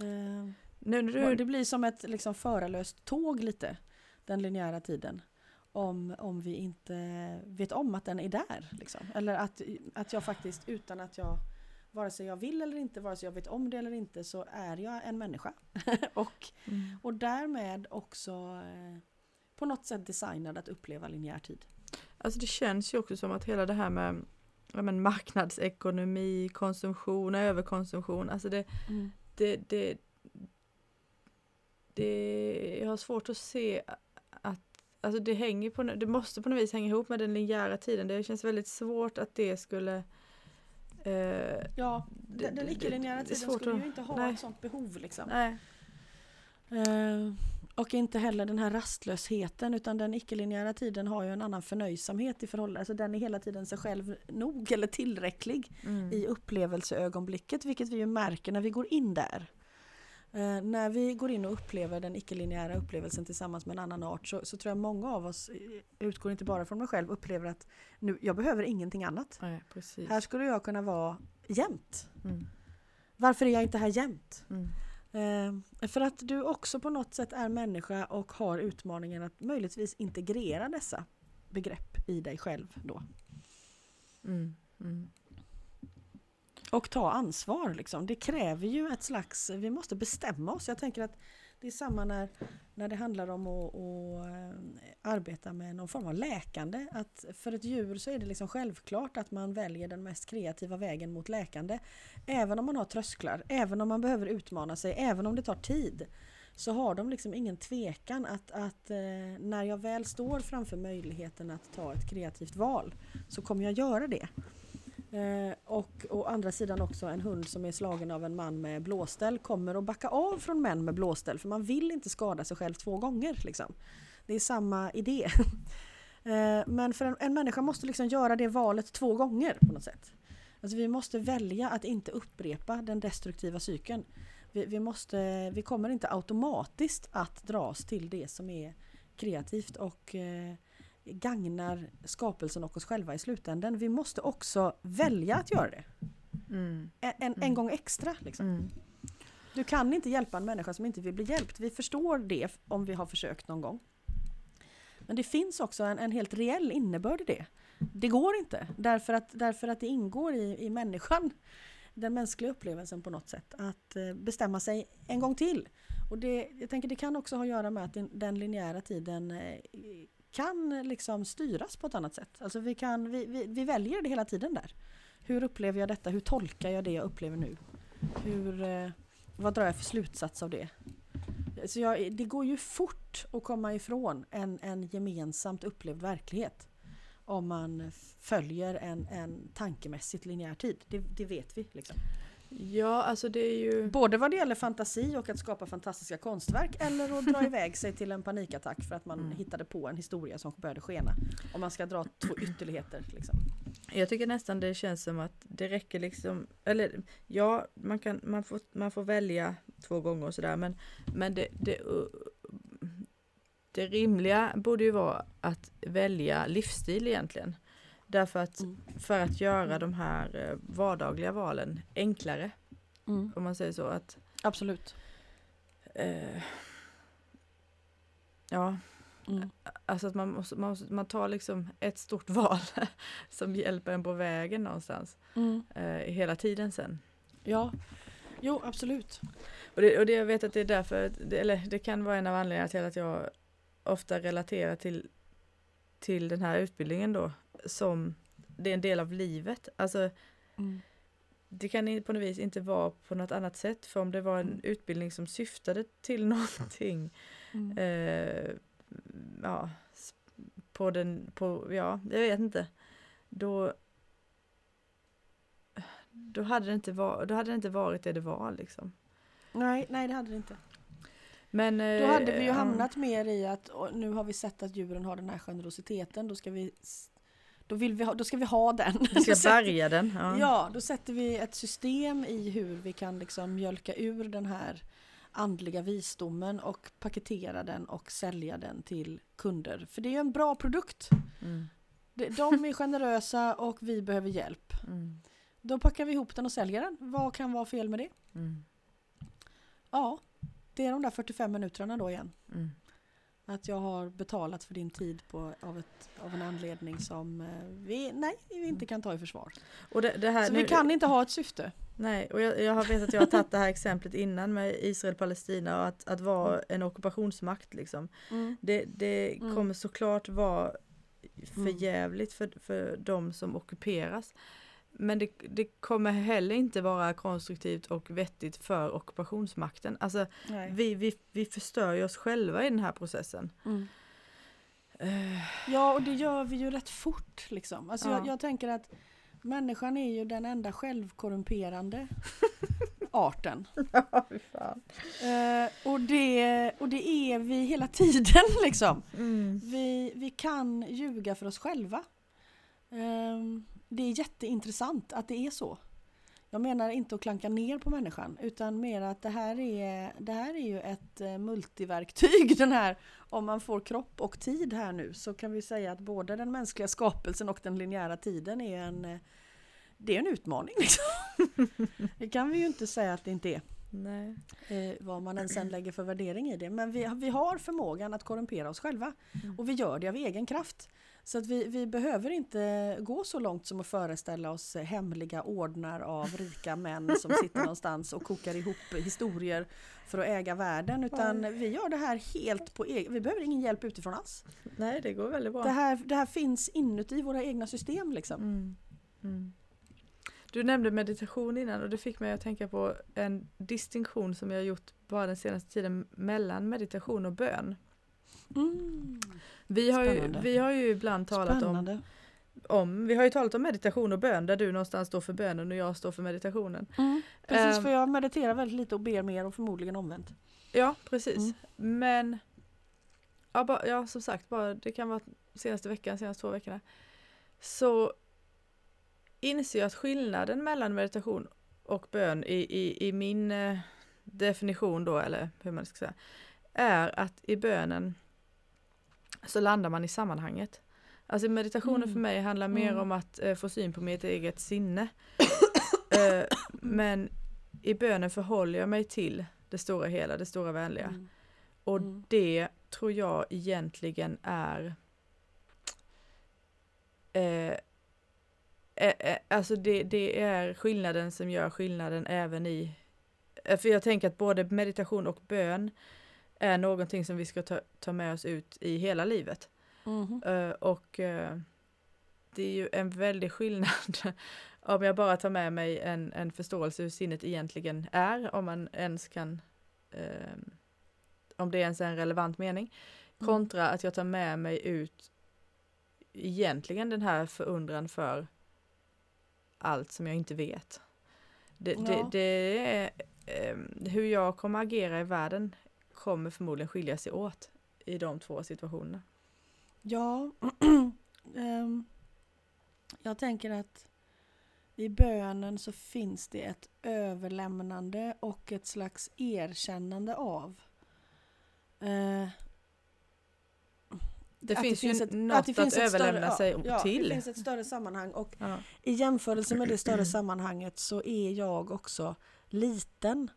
Eh, nu, nu, det blir som ett liksom, förarlöst tåg lite, den linjära tiden. Om, om vi inte vet om att den är där. Liksom. Eller att, att jag faktiskt utan att jag vare sig jag vill eller inte, vare sig jag vet om det eller inte så är jag en människa. och, mm. och därmed också eh, på något sätt designad att uppleva linjär tid. Alltså det känns ju också som att hela det här med ja, men marknadsekonomi, konsumtion, överkonsumtion, alltså det, mm det, det, det, jag har svårt att se att alltså det hänger på, det måste på något vis hänga ihop med den linjära tiden. Det känns väldigt svårt att det skulle Ja, det, den icke-linjära tiden skulle att, ju inte ha nej. ett sånt behov liksom. Nej. Eh, och inte heller den här rastlösheten utan den icke-linjära tiden har ju en annan förnöjsamhet i förhållande, alltså den är hela tiden sig själv nog eller tillräcklig mm. i upplevelseögonblicket vilket vi ju märker när vi går in där. Eh, när vi går in och upplever den icke-linjära upplevelsen tillsammans med en annan art så, så, tror jag många av oss, eh, utgår inte bara från mig själv, upplever att nu, jag behöver ingenting annat. Nej, här skulle jag kunna vara jämt. Mm. Varför är jag inte här jämt? Mm. Eh, för att du också på något sätt är människa och har utmaningen att möjligtvis integrera dessa begrepp i dig själv då. Mm, mm. Och ta ansvar liksom. Det kräver ju ett slags, vi måste bestämma oss. Jag tänker att det är samma när, när det handlar om att, att eh, arbeta med någon form av läkande. Att för ett djur så är det liksom självklart att man väljer den mest kreativa vägen mot läkande. Även om man har trösklar, även om man behöver utmana sig, även om det tar tid. Så har de liksom ingen tvekan att, att eh, när jag väl står framför möjligheten att ta ett kreativt val så kommer jag göra det. Eh, och å andra sidan också en hund som är slagen av en man med blåställ kommer att backa av från män med blåställ för man vill inte skada sig själv två gånger. Liksom. Det är samma idé. eh, men för en, en människa måste liksom göra det valet två gånger på något sätt. Alltså vi måste välja att inte upprepa den destruktiva cykeln. Vi, vi, måste, vi kommer inte automatiskt att dras till det som är kreativt och eh, gagnar skapelsen och oss själva i slutändan. Vi måste också välja att göra det. Mm. En, en, mm. gång extra. Liksom. Mm. Du kan inte hjälpa en människa som inte vill bli hjälpt. Vi förstår det om vi har försökt någon gång. Men det finns också en, en helt reell innebörd i det. Det går inte därför att, därför att det ingår i, i människan, den mänskliga upplevelsen på något sätt, att eh, bestämma sig en gång till. Och det, jag tänker det kan också ha att göra med att den linjära tiden eh, kan liksom styras på ett annat sätt. Alltså vi, kan, vi, vi, vi väljer det hela tiden där. Hur upplever jag detta? Hur tolkar jag det jag upplever nu? Hur, eh, vad drar jag för slutsats av det? Så jag, det går ju fort att komma ifrån en, en gemensamt upplevd verklighet om man följer en, en tankemässigt linjär tid. Det, det vet vi. Liksom. Ja, alltså det är ju... Både vad det gäller fantasi och att skapa fantastiska konstverk eller att dra iväg sig till en panikattack för att man mm. hittade på en historia som började skena. Om man ska dra två ytterligheter. Liksom. Jag tycker nästan det känns som att det räcker liksom, eller ja, man, kan, man, får, man får välja två gånger och sådär men, men det, det, det rimliga borde ju vara att välja livsstil egentligen. Därför att Mm. för att göra de här eh, vardagliga valen enklare, Mm. om man säger så. att Absolut. eh, Ja, Mm. alltså att man, måste, man, måste, man tar liksom ett stort val som hjälper en på vägen någonstans Mm. eh, hela tiden sen. Ja, jo absolut. Och det, och det jag vet att det är därför, det, eller det kan vara en av anledningarna till att jag ofta relaterar till, till den här utbildningen då som det är en del av livet. Alltså Mm. det kan på något vis inte vara på något annat sätt för om det var en Mm. utbildning som syftade till någonting Mm. eh, ja, på den, på, ja, jag vet inte. Då, då, hade det inte var, då hade det inte varit det det var liksom. Nej, nej det hade det inte. Men, Då eh, hade vi ju ja. hamnat mer i att nu har vi sett att djuren har den här generositeten. Då ska vi, då vill vi ha, då ska vi ha den. Vi ska bärga den. Ja. Ja, då sätter vi ett system i hur vi kan liksom mjölka ur den här andliga visdomen och paketera den och sälja den till kunder. För det är en bra produkt. Mm, De är generösa och vi behöver hjälp. mm, Då packar vi ihop den och säljer den. Vad kan vara fel med det? mm, Ja, det är de där 45 minuterna då igen. mm. Att jag har betalat för din tid på, av, ett, av en anledning som eh, vi, nej, vi inte kan ta i försvar. Och det, det här, Så nu, vi kan inte ha ett syfte. Nej, och jag, jag vet att jag har tagit det här exemplet innan med Israel-Palestina och att, att vara en ockupationsmakt liksom. Det, det Mm. kommer såklart vara för Mm. jävligt för, för de som ockuperas. Men det, det kommer heller inte vara konstruktivt och vettigt för ockupationsmakten. Alltså Nej. vi, vi, vi förstör ju oss själva i den här processen. Mm. Eh, Ja, och det gör vi ju rätt fort liksom. Alltså Ja. jag, jag tänker att människan är ju den enda självkorrumperande arten. Ja. Eh, och, det, och det är vi hela tiden liksom. Mm. Vi, vi kan ljuga för oss själva. Ehm, det är jätteintressant att det är så. Jag menar inte att klanka ner på människan utan mer att det här är, det här är ju ett eh, multiverktyg. Den här, om man får kropp och tid här nu så kan vi säga att både den mänskliga skapelsen och den linjära tiden är en, eh, det är en utmaning. Liksom. Det kan vi ju inte säga att det inte är. Nej. Eh, vad man än sen lägger för värdering i det. Men vi, vi har förmågan att korrumpera oss själva. Mm. Och vi gör det av egen kraft. Så att vi, vi behöver inte gå så långt som att föreställa oss hemliga ordnar av rika män som sitter någonstans och kokar ihop historier för att äga världen. Utan vi gör det här helt på egen... Vi behöver ingen hjälp utifrån alls. Nej, det går väldigt bra. Det här, det här finns inuti våra egna system liksom. Mm. Mm. Du nämnde meditation innan och det fick mig att tänka på en distinktion som jag gjort bara den senaste tiden mellan meditation och bön. Mm. Vi har, ju, vi har ju ibland talat om, Spännande. om, vi har ju talat om meditation och bön där du någonstans står för bönen och jag står för meditationen. Mm. Precis, Ehm. för jag mediterar väldigt lite och ber mer och förmodligen omvänt. Ja, precis. Mm. Men ja, bara, ja, som sagt, bara, det kan vara senaste veckan, senaste två veckorna. Så inser jag att skillnaden mellan meditation och bön i, i, i min eh, definition då, eller hur man ska säga, är att i bönen så landar man i sammanhanget. Alltså meditationen Mm. för mig handlar mer Mm. om att eh, få syn på mitt eget sinne. eh, men i bönen förhåller jag mig till det stora hela, det stora vänliga. Mm. Och Mm. det tror jag egentligen är eh, eh, eh, Alltså det, det är skillnaden som gör skillnaden även i eh, För jag tänker att både meditation och bön är någonting som vi ska ta, ta med oss ut i hela livet. Eh, och eh, det är ju en väldig skillnad om jag bara tar med mig en, en förståelse hur sinnet egentligen är, om man ens kan eh, om det ens är en relevant mening, Mm. kontra att jag tar med mig ut egentligen den här förundran för allt som jag inte vet. Det, det, Ja. det är eh, hur jag kommer agera i världen kommer förmodligen skilja sig åt i de två situationerna. Ja, ehm, jag tänker att i bönen så finns det ett överlämnande och ett slags erkännande av. Eh, Det finns det finns ju ett- något att det att, finns ett större- överlämna ja, sig Ja, till. det finns ett större sammanhang och Ja. i jämförelse med det större sammanhanget så är jag också liten.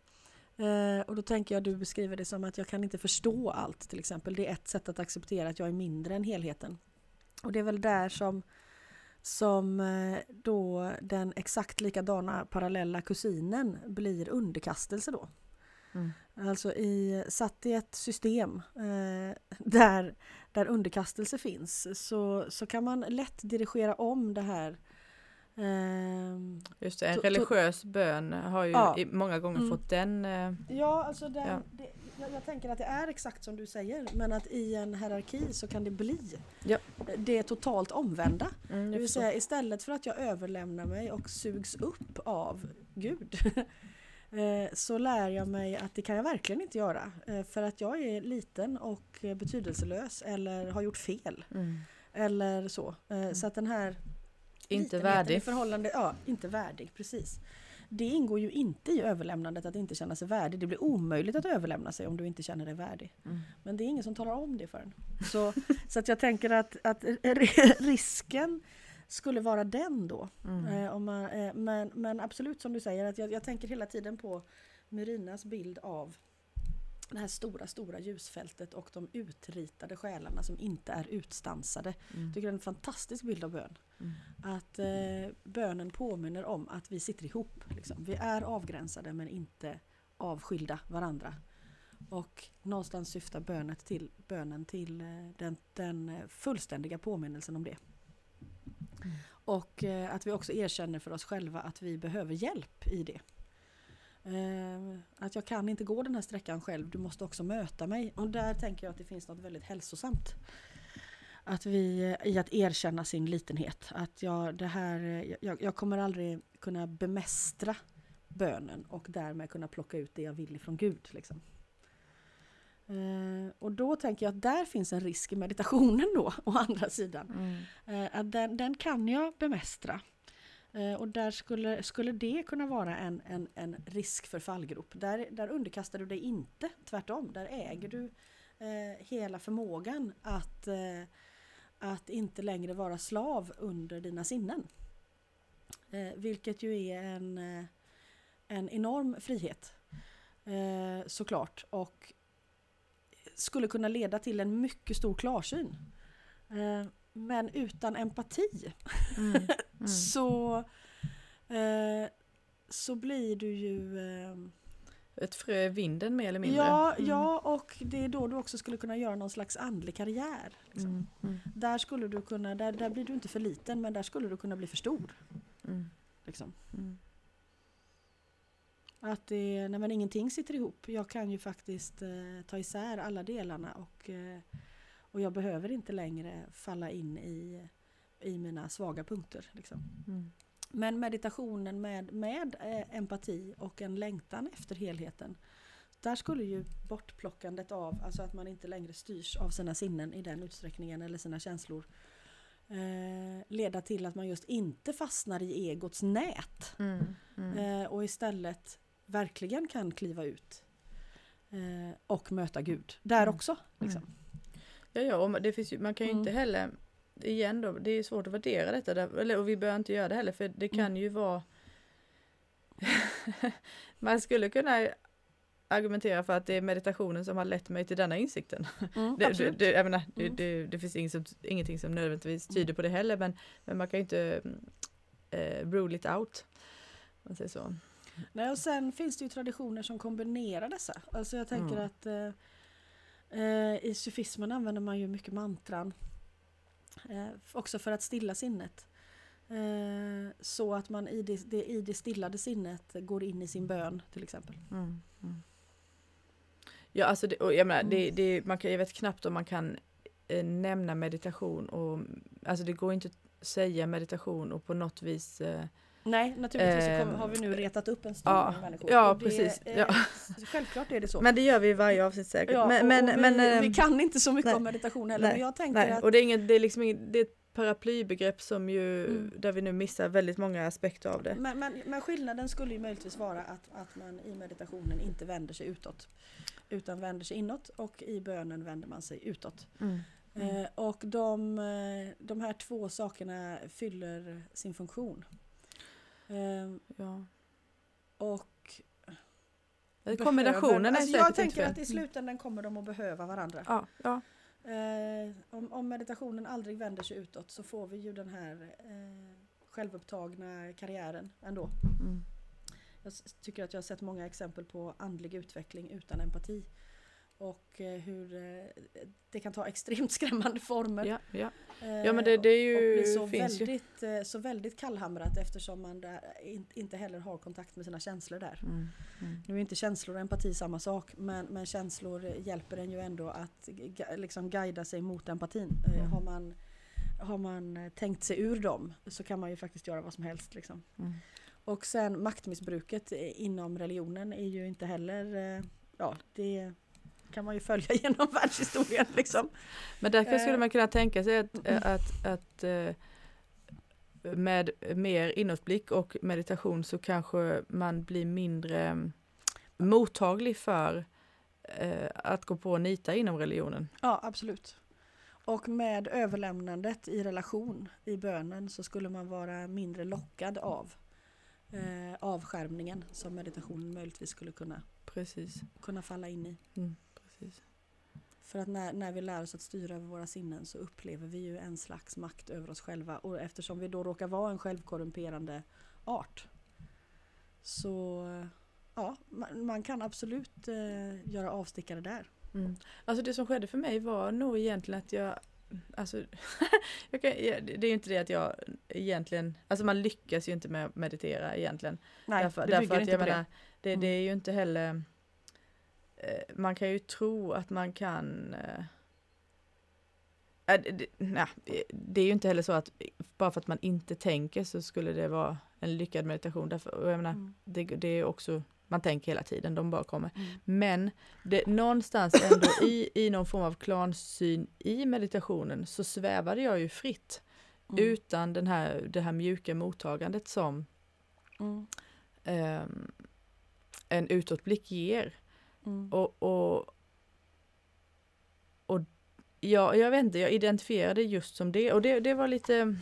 Eh, och då tänker jag, du beskriver det som att jag kan inte förstå allt till exempel. Det är ett sätt att acceptera att jag är mindre än helheten. Och det är väl där som, som eh, då den exakt likadana parallella kusinen blir underkastelse då. Mm. Alltså i, satt i ett system eh, där, där underkastelse finns så, så kan man lätt dirigera om det här. Ehm, Just det, en religiös bön har ju Ja. i, många gånger Mm. fått den... eh, ja, alltså den, Ja. Det, jag, jag tänker att det är exakt som du säger men att i en hierarki så kan det bli Ja. det totalt omvända. Mm, Det vill säga istället för att jag överlämnar mig och sugs upp av Gud eh, så lär jag mig att det kan jag verkligen inte göra. eh, För att jag är liten och eh, betydelselös eller har gjort fel. Mm. Eller så. Eh, Så att den här Inte I värdig. förhållande, ja, inte värdig, precis. Det ingår ju inte i överlämnandet att inte känna sig värdig. Det blir omöjligt att överlämna sig om du inte känner dig värdig. Mm. Men det är ingen som talar om det för en. Så, så att jag tänker att, att risken skulle vara den då. Mm. Eh, man, eh, men, men absolut som du säger, att jag, jag tänker hela tiden på Myrinas bild av det här stora, stora ljusfältet och de utritade själarna som inte är utstansade. Mm. Jag tycker det är en fantastisk bild av bön. Mm. Att eh, bönen påminner om att vi sitter ihop. Liksom. Vi är avgränsade men inte avskilda varandra. Och någonstans syftar bönet till, bönen till eh, den, den eh, fullständiga påminnelsen om det. Mm. Och eh, att vi också erkänner för oss själva att vi behöver hjälp i det. Eh, att jag kan inte gå den här sträckan själv, du måste också möta mig. Och där tänker jag att det finns något väldigt hälsosamt. Att vi, i att erkänna sin litenhet. Att jag, det här, jag, jag kommer aldrig kunna bemästra bönen och därmed kunna plocka ut det jag vill ifrån Gud. Liksom. Eh, och då tänker jag att där finns en risk i meditationen då, å andra sidan. Mm. Eh, att den, den kan jag bemästra. Eh, och där skulle, skulle det kunna vara en, en, en risk för fallgrop. Där, där underkastar du dig inte, tvärtom. Där äger du eh, hela förmågan att, eh, att inte längre vara slav under dina sinnen. Eh, vilket ju är en, eh, en enorm frihet. Eh, såklart. Och skulle kunna leda till en mycket stor klarsyn. Eh, men utan empati Mm. Mm. så, eh, så blir du ju... Eh, Ett frö i vinden mer eller mindre. ja, Mm. ja, och det är då du också skulle kunna göra någon slags andlig karriär. Liksom. Mm. Mm. Där, skulle du kunna, där, där blir du inte för liten men där skulle du kunna bli för stor. Mm. Liksom. Mm. Att det, nej men ingenting sitter ihop. Jag kan ju faktiskt eh, ta isär alla delarna och, eh, och jag behöver inte längre falla in i, i mina svaga punkter. Liksom. Mm. Men meditationen med, med eh, empati och en längtan efter helheten. Där skulle ju bortplockandet av, alltså att man inte längre styrs av sina sinnen i den utsträckningen eller sina känslor. Eh, leda till att man just inte fastnar i egots nät. Mm. Mm. Eh, och istället verkligen kan kliva ut. Eh, och möta Gud. Där Mm. också. Liksom. Ja, ja, och det finns ju, man kan ju inte Mm. heller, igen då, det är svårt att värdera detta, där, eller, och vi behöver inte göra det heller, för det kan Mm. ju vara Man skulle kunna argumentera för att det är meditationen som har lett mig till denna insikten. Mm, Det, det, det, menar, Mm. det, det finns inget som, ingenting som nödvändigtvis tyder på det heller, men, men man kan ju inte eh, rule it out. Man säger så. Nej, och sen finns det ju traditioner som kombinerar dessa. Alltså jag tänker Mm. att eh, eh, i sufismen använder man ju mycket mantran. Eh, också för att stilla sinnet. Eh, så att man i det, det, i det stillade sinnet går in i sin bön till exempel. Mm. Mm. Ja, alltså det, jag menar, det, Mm. det, man kan, jag vet knappt om man kan eh, nämna meditation och alltså det går inte att säga meditation och på något vis eh, Nej, naturligtvis så kommer, Ehm, har vi nu retat upp en stor ja, människor. ja, det, precis, eh, ja. Självklart är det så. Men det gör vi i varje avsnitt säkert. ja, men, och, men, och vi, men, ehm, vi kan inte så mycket nej, om meditation heller. nej, men jag tänker nej, att och det är, inget, det är liksom inget, det är ett paraplybegrepp som ju, Mm. där vi nu missar väldigt många aspekter av det. Men, men, men skillnaden skulle ju möjligtvis vara att, att man i meditationen inte vänder sig utåt. Utan vänder sig inåt och i bönen vänder man sig utåt. Mm. Mm. Eh, och de, eh, de här två sakerna fyller sin funktion. Eh, Ja. och Kombinationen behöver- är alltså Jag tänker att i slutändan kommer de att behöva varandra. Ja, ja. Eh, om, om meditationen aldrig vänder sig utåt så får vi ju den här eh, självupptagna karriären ändå. Mm. Jag tycker att jag har sett många exempel på andlig utveckling utan empati. Och eh, hur eh, det kan ta extremt skrämmande former. Ja, ja. Eh, ja men det, det är och ju, blir så ju. väldigt, eh, så väldigt kallhamrat eftersom man inte heller har kontakt med sina känslor där. Mm. Mm. Nu är inte känslor och empati samma sak men, men känslor hjälper en ju ändå att liksom guida sig mot empatin. Mm. Har, man, har man tänkt sig ur dem så kan man ju faktiskt göra vad som helst. Liksom. Mm. Och sen maktmissbruket inom religionen är ju inte heller, ja det kan man ju följa genom världshistorien liksom. Men därför skulle Eh. man kunna tänka sig att, eh, att, att eh, med mer inåtblick och meditation så kanske man blir mindre mm, mottaglig för att gå på och nita inom religionen. Ja absolut. Och med överlämnandet i relation i bönen så skulle man vara mindre lockad av eh, avskärmningen som meditationen möjligtvis skulle kunna, Precis. kunna falla in i. Mm, precis. För att när, när vi lär oss att styra över våra sinnen så upplever vi ju en slags makt över oss själva. Och eftersom vi då råkar vara en självkorrumperande art så ja, man, man kan absolut eh, göra avstickare där. Mm. Alltså det som skedde för mig var nog egentligen att jag Alltså, jag kan, det är ju inte det att jag egentligen, alltså man lyckas ju inte med att meditera egentligen. Nej, därför, det därför att inte jag på menar, det, Mm. det är ju inte heller Man kan ju tro att man kan eh, äh, det, nej, det är ju inte heller så att bara för att man inte tänker så skulle det vara en lyckad meditation. Därför, jag menar, Mm. det, det är också, man tänker hela tiden, de bara kommer. Mm. Men det, någonstans ändå i, i någon form av klansyn i meditationen så svävade jag ju fritt Mm. utan den här, det här mjuka mottagandet som ehm, en utåtblick ger. Mm. Och, och, och ja, jag vet inte, jag identifierade just som det och det, det var lite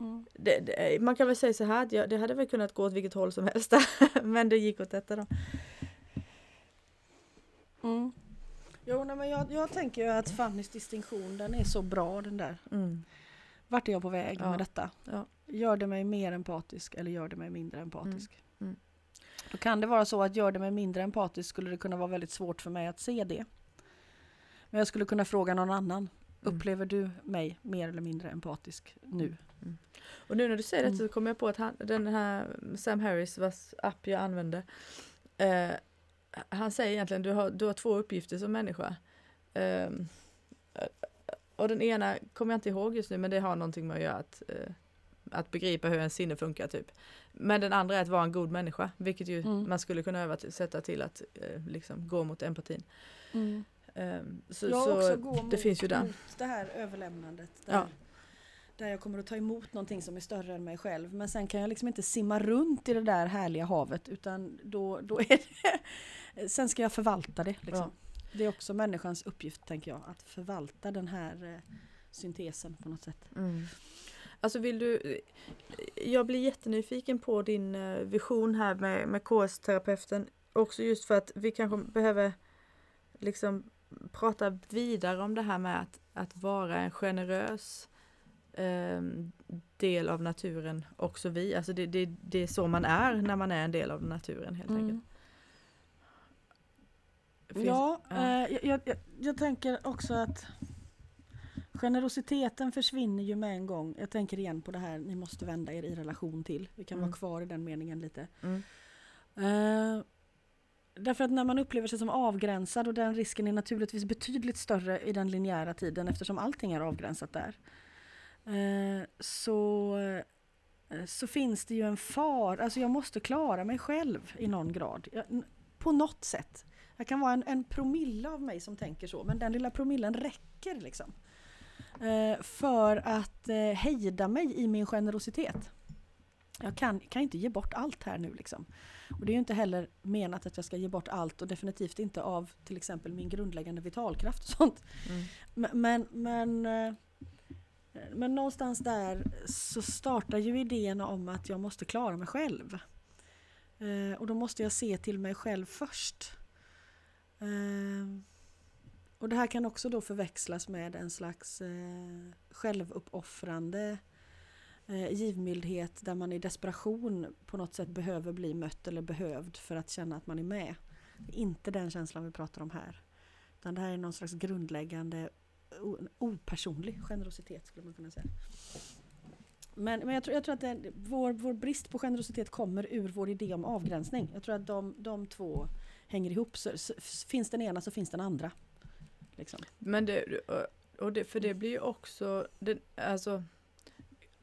Mm. det, det, man kan väl säga så här att jag, det hade väl kunnat gå åt vilket håll som helst men det gick åt detta då. Mm. Jo, nej, men jag, jag tänker ju att Fannys distinktion den är så bra den där. Mm. Vart är jag på väg Ja. med detta? Ja. Gör det mig mer empatisk eller gör det mig mindre empatisk? Mm. Då kan det vara så att gör det mig mindre empatisk skulle det kunna vara väldigt svårt för mig att se det. Men jag skulle kunna fråga någon annan. Mm. Upplever du mig mer eller mindre empatisk nu? Och nu när du säger det Mm. så kommer jag på att han, den här Sam Harris vars app jag använde eh, han säger egentligen du har, du har två uppgifter som människa. Ehm, och den ena kommer jag inte ihåg just nu men det har någonting med att göra att, eh, att begripa hur en sinne funkar typ. Men den andra är att vara en god människa vilket ju Mm. man skulle kunna översätta till att eh, liksom gå mot empatin. Ehm, så jag så också gå det mot, finns ju där. mot det här överlämnandet. Där, Ja. där jag kommer att ta emot någonting som är större än mig själv. Men sen kan jag liksom inte simma runt i det där härliga havet utan då, då är det... Sen ska jag förvalta det. Liksom. Det är också människans uppgift tänker jag. Att förvalta den här eh, syntesen på något sätt. Mm. Alltså vill du, jag blir jättenyfiken på din eh, vision här med, med KS-terapeuten. Också just för att vi kanske behöver liksom prata vidare om det här med att, att vara en generös eh, del av naturen också vi. Alltså det, det, det är så man är när man är en del av naturen helt enkelt. Finns- ja, ja. Eh, jag, jag, jag tänker också att generositeten försvinner ju med en gång. Jag tänker igen på det här ni måste vända er i relation till. Vi kan Mm. vara kvar i den meningen lite. Mm. Eh, därför att när man upplever sig som avgränsad och den risken är naturligtvis betydligt större i den linjära tiden eftersom allting är avgränsat där. Eh, så, eh, så finns det ju en far, alltså jag måste klara mig själv i någon grad. Jag, på något sätt. Jag kan vara en, en promille av mig som tänker så men den lilla promillen räcker liksom. Eh, för att eh, hejda mig i min generositet. jag kan, kan inte ge bort allt här nu liksom. Och det är ju inte heller menat att jag ska ge bort allt och definitivt inte av till exempel min grundläggande vitalkraft och sånt. Mm. Men, men, men, eh, men någonstans där så startar ju idén om att jag måste klara mig själv. Och då måste jag se till mig själv först. Och det här kan också då förväxlas med en slags eh, självuppoffrande eh, givmildhet där man i desperation på något sätt behöver bli mött eller behövd för att känna att man är med. Det är inte den känslan vi pratar om här. Utan det här är någon slags grundläggande opersonlig generositet skulle man kunna säga. Men, men jag, tror, jag tror att det, vår, vår brist på generositet kommer ur vår idé om avgränsning. Jag tror att de, de två hänger ihop. Så, finns den ena så finns den andra. Liksom. Men det, och det, för det blir ju också, det, alltså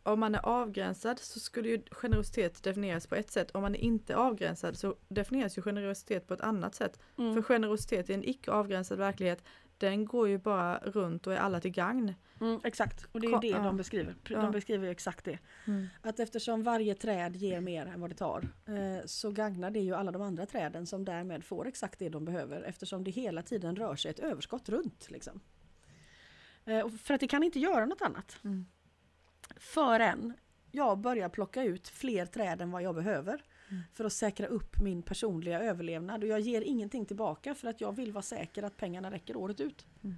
om man är avgränsad så skulle ju generositet definieras på ett sätt. Om man är inte avgränsad så definieras ju generositet på ett annat sätt. Mm. För generositet i en icke avgränsad verklighet, den går ju bara runt och är alla till gagn. Mm, exakt, och det är det de beskriver. De beskriver ju exakt det. Att eftersom varje träd ger mer än vad det tar eh, så gagnar det ju alla de andra träden som därmed får exakt det de behöver eftersom det hela tiden rör sig ett överskott runt. Liksom. Eh, för att det kan inte göra något annat. Mm. Förrän jag börjar plocka ut fler träd än vad jag behöver Mm. För att säkra upp min personliga överlevnad. Och jag ger ingenting tillbaka för att jag vill vara säker att pengarna räcker året ut. Mm.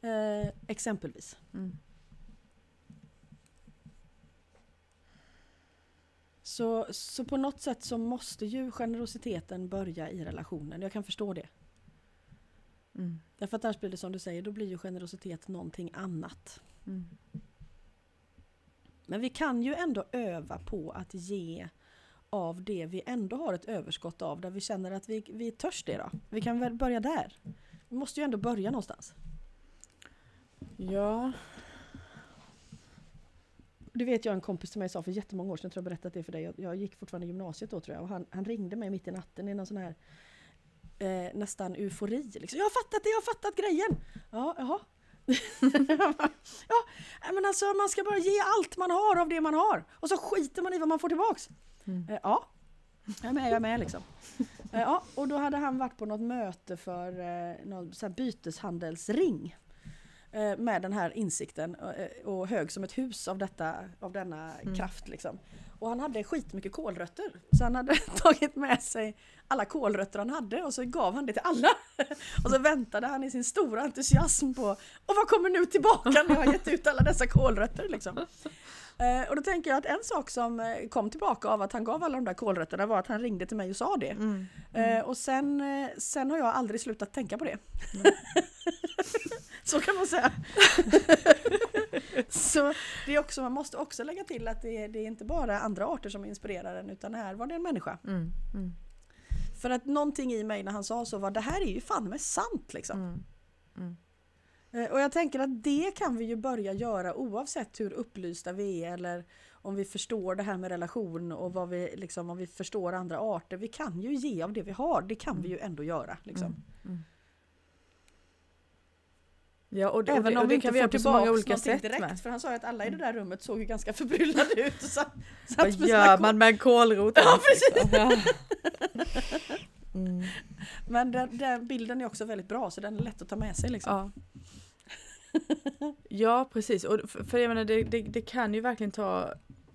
Eh, exempelvis. Mm. Så, så på något sätt så måste ju generositeten börja i relationen. Jag kan förstå det. Mm. Därför att annars blir det som du säger, då blir ju generositet någonting annat. Mm. Men vi kan ju ändå öva på att ge av det vi ändå har ett överskott av, där vi känner att vi, vi törs det då. Vi kan väl börja där. Vi måste ju ändå börja någonstans. Ja, Det vet jag en kompis till mig sa för jättemånga år sedan, jag tror jag berättat det för dig. Jag, jag gick fortfarande i gymnasiet då tror jag och han, han ringde mig mitt i natten i någon sån här eh, nästan eufori. Liksom. Jag har fattat det, jag har fattat grejen! Ja, jaha. ja, men alltså man ska bara ge allt man har av det man har och så skiter man i vad man får tillbaks. Mm. Eh, ja, jag är med, jag är med liksom. Eh, ja, och då hade han varit på något möte för eh, någon så byteshandelsring med den här insikten och hög som ett hus av, detta, av denna Mm. kraft. Liksom. Och han hade skitmycket kålrötter. Så han hade tagit med sig alla kålrötter han hade och så gav han det till alla. Och så väntade han i sin stora entusiasm på och vad kommer nu tillbaka när jag har gett ut alla dessa kålrötter? Liksom. Eh, och då tänker jag att en sak som eh, kom tillbaka av att han gav alla de där kålrötterna var att han ringde till mig och sa det. mm. Eh, och sen, eh, sen har jag aldrig slutat tänka på det. Så kan man säga. Så det är också, man måste också lägga till att det är, det är inte bara andra arter som inspirerar en utan här var det en människa. Mm. Mm. För att någonting i mig när han sa så var det här är ju fan med sant liksom. Mm. Mm. Eh, Och jag tänker att det kan vi ju börja göra oavsett hur upplysta vi är eller om vi förstår det här med relation och vad vi, liksom, om vi förstår andra arter. Vi kan ju ge av det vi har, det kan vi ju ändå göra. Liksom. Mm. Mm. Ja, och det, och Även det, om och vi det inte kan vi får på så tillbaka många olika någonting sätt direkt. med. För han sa ju att alla i det där rummet såg ju ganska förbryllade ut. Och satt, satt Vad gör kol- man med en kålrot? Ja, precis! Ja. Mm. Men den, den bilden är också väldigt bra så den är lätt att ta med sig. Liksom. Ja. Ja, precis. Och för, för jag menar, det, det, det kan ju verkligen ta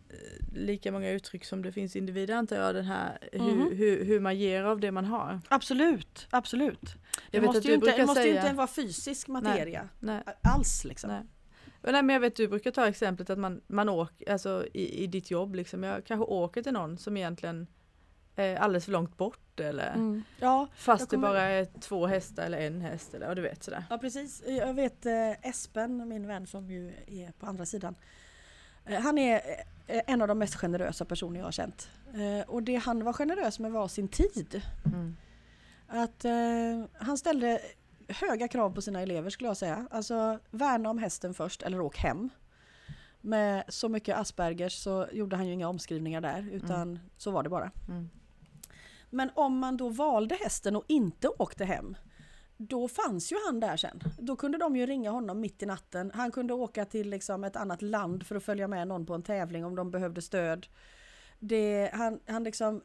eh, lika många uttryck som det finns individer antar jag, den här Mhm. hur, hur, hur man ger av det man har. Absolut, absolut. Det Jag vet måste, att ju inte, brukar det måste säga- inte vara fysisk materia Nej, alls. Liksom. nej. Nej, men jag vet du brukar ta exemplet att man, man åker, alltså i, i ditt jobb liksom, jag kanske åker till någon som egentligen är alldeles för långt bort eller Mm. Ja, fast Jag det kommer- bara är två hästar eller en häst eller ja, du vet sådär. Ja precis. Jag vet eh, Espen, min vän som ju är på andra sidan. Eh, han är eh, en av de mest generösa personer jag har känt. Eh, och det han var generös med var sin tid. Mm. Att eh, han ställde höga krav på sina elever skulle jag säga. Alltså värna om hästen först eller åk hem. Med så mycket Aspergers så gjorde han ju inga omskrivningar där utan så var det bara. Mm. Men om man då valde hästen och inte åkte hem då fanns ju han där sen. Då kunde de ju ringa honom mitt i natten. Han kunde åka till liksom ett annat land för att följa med någon på en tävling om de behövde stöd. det, han, han liksom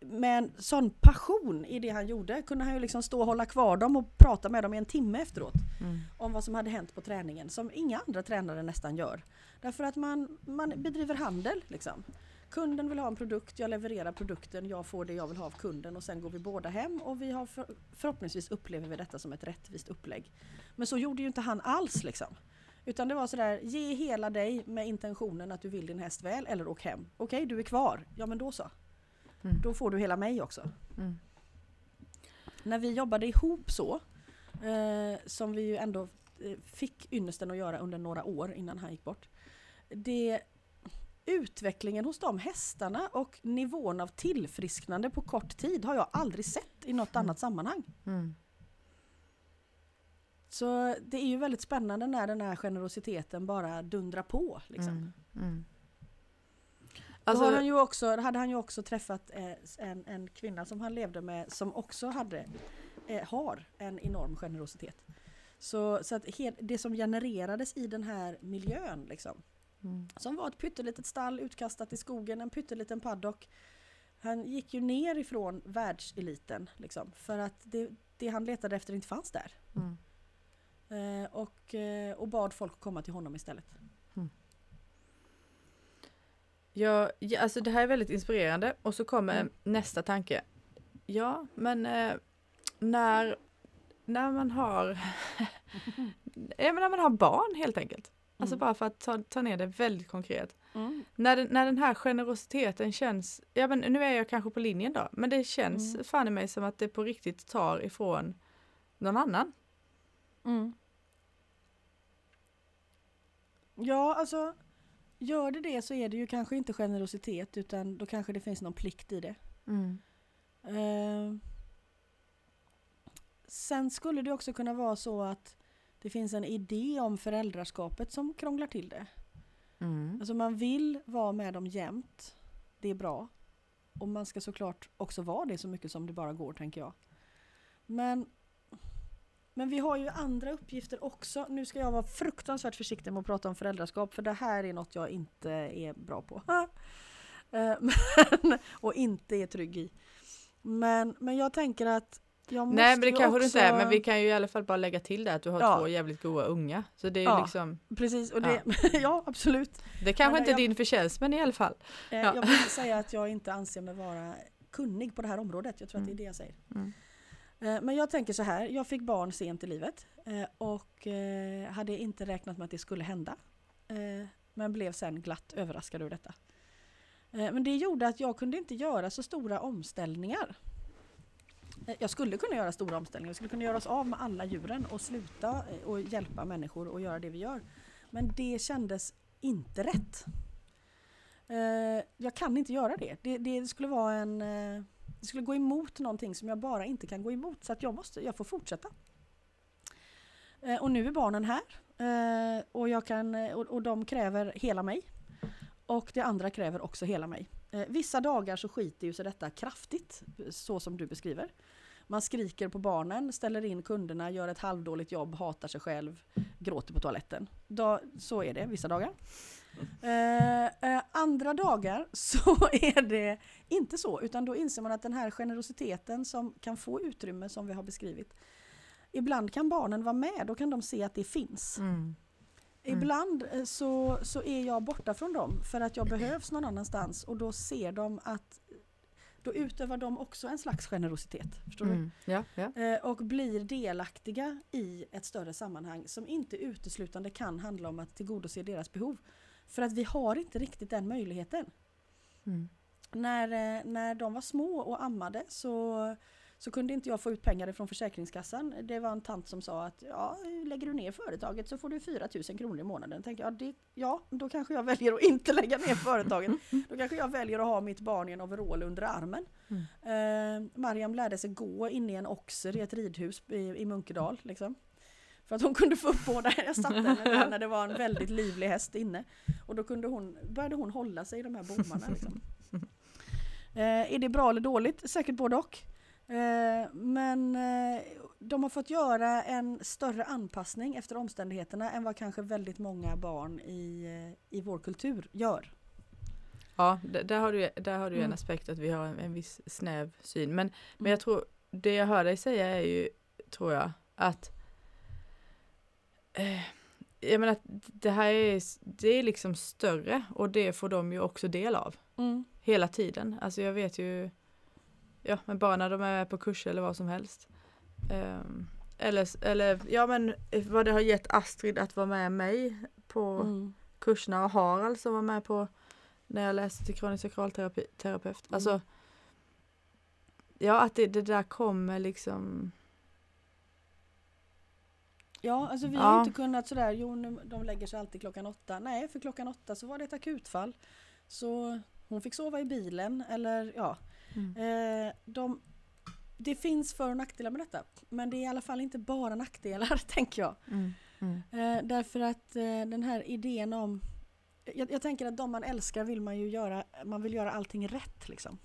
med en sån passion i det han gjorde kunde han ju liksom stå och hålla kvar dem och prata med dem i en timme efteråt. Mm. Om vad som hade hänt på träningen som inga andra tränare nästan gör. Därför att man, man bedriver handel liksom. Kunden vill ha en produkt, jag levererar produkten, jag får det jag vill ha av kunden och sen går vi båda hem och vi har för, förhoppningsvis upplever vi detta som ett rättvist upplägg. Men så gjorde ju inte han alls liksom. Utan det var sådär, ge hela dig med intentionen att du vill din häst väl eller åk hem. Okej, du är kvar. Ja men då så. Mm. Då får du hela mig också. Mm. När vi jobbade ihop så, eh, som vi ju ändå eh, fick ynnesten att göra under några år innan han gick bort. Det, utvecklingen hos de hästarna och nivån av tillfrisknande på kort tid har jag aldrig sett i något annat sammanhang. Mm. Så det är ju väldigt spännande när den här generositeten bara dundrar på. Liksom. Mm. Mm. Alltså, han ju också, hade han ju också träffat eh, en, en kvinna som han levde med som också hade, eh, har en enorm generositet. Så, så att det som genererades i den här miljön liksom, mm. som var ett pyttelitet stall utkastat i skogen, en pytteliten paddock. Han gick ju ner ifrån världseliten liksom, för att det, det han letade efter inte fanns där. Mm. Eh, och, eh, och bad folk komma till honom istället. Ja, ja, alltså det här är väldigt inspirerande och så kommer Mm. nästa tanke. Ja, men eh, när, när man har ja, men när man har barn helt enkelt. Alltså Mm. bara för att ta, ta ner det väldigt konkret. När, den, när den här generositeten känns, ja men nu är jag kanske på linjen då, men det känns Mm. fan i mig som att det på riktigt tar ifrån någon annan. Mm. Ja, alltså gör det det så är det ju kanske inte generositet utan då kanske det finns någon plikt i det. Eh, sen skulle det också kunna vara så att det finns en idé om föräldraskapet som krånglar till det. Mm. Alltså man vill vara med dem jämt. Det är bra. Och man ska såklart också vara det så mycket som det bara går tänker jag. Men, men vi har ju andra uppgifter också. Nu ska jag vara fruktansvärt försiktig med att prata om föräldraskap för det här är något jag inte är bra på. Eh, men, och inte är trygg i. Men, men jag tänker att jag måste Nej men det kanske du också... inte är, men vi kan ju i alla fall bara lägga till det att du har Ja. två jävligt goda unga. Så det är Ja. liksom, Precis, och det, ja. absolut. det kanske Men inte är jag- din förtjänst men i alla fall. Eh, Ja. Jag vill säga att jag inte anser mig vara kunnig på det här området. Jag tror att det är det jag säger. Mm. Eh, Men jag tänker så här, jag fick barn sent i livet eh, och eh, hade inte räknat med att det skulle hända. Men blev sen glatt överraskad över detta. Men det gjorde att jag kunde inte göra så stora omställningar. Eh, jag skulle kunna göra stora omställningar, jag skulle kunna göra oss av med alla djuren och sluta eh, och hjälpa människor och göra det vi gör. Men det kändes inte rätt. Eh, jag kan inte göra det. Det, det skulle vara en... Det skulle gå emot någonting som jag bara inte kan gå emot. Så att jag, måste, jag får fortsätta. Och nu är barnen här. Och, jag kan, och, och de kräver hela mig. Och det andra kräver också hela mig. Eh, vissa dagar så skiter ju sig detta kraftigt, så som du beskriver. Man skriker på barnen, ställer in kunderna, gör ett halvdåligt jobb, hatar sig själv, gråter på toaletten. Då, så är det vissa dagar. Eh, eh, andra dagar så är det inte så, utan då inser man att den här generositeten som kan få utrymme som vi har beskrivit. Ibland kan barnen vara med, då kan de se att det finns. Mm. Ibland eh, så, så är jag borta från dem för att jag behövs någon annanstans och då ser de att då utövar de också en slags generositet. Förstår du? Mm. Ja, ja. Eh, och blir delaktiga i ett större sammanhang som inte uteslutande kan handla om att tillgodose deras behov. För att vi har inte riktigt den möjligheten. Mm. När, eh, när de var små och ammade så, så kunde inte jag få ut pengar från Försäkringskassan. Det var en tant som sa att ja, lägger du ner företaget så får du 4 000 kronor i månaden. Tänkte jag, det, ja, då kanske jag väljer att inte lägga ner företaget. Då kanske jag väljer att ha mitt barn i en overall under armen. Eh, Mariam lärde sig gå in i en oxer i ett ridhus i, i Munkedal. Liksom. För att hon kunde få upp båda. Jag satte henne där när det var en väldigt livlig häst inne. Och då kunde hon, började hon hålla sig i de här bommarna. Liksom. Eh, är det bra eller dåligt? Säkert både och. Eh, men eh, de har fått göra en större anpassning efter omständigheterna än vad kanske väldigt många barn i, eh, i vår kultur gör. Ja, där har du, där har du en Mm. aspekt att vi har en, en viss snäv syn. Men, men Mm. jag tror, det jag hör dig säga är ju, tror jag, att eh, jag menar det här är, det är liksom större och det får de ju också del av. Mm. Hela tiden. Alltså jag vet ju, ja men bara när de är på kurser eller vad som helst. Ehm, eller, eller ja men eh, vad det har gett Astrid att vara med mig på Mm. kurserna och Harald som var med på när jag läste till kronisk sakralterapeut. Mm. Alltså, ja att det, det där kommer liksom, Ja, alltså vi Ja. har inte kunnat sådär, jo nu, de lägger sig alltid klockan åtta. Nej, för klockan åtta så var det ett akutfall. Så hon fick sova i bilen eller ja. Eh, de, det finns för och nackdelar med detta. Men det är i alla fall inte bara nackdelar, tänker jag. Mm. Mm. Eh, därför att eh, den här idén om... Jag, jag tänker att de man älskar vill man ju göra, man vill göra allting rätt liksom.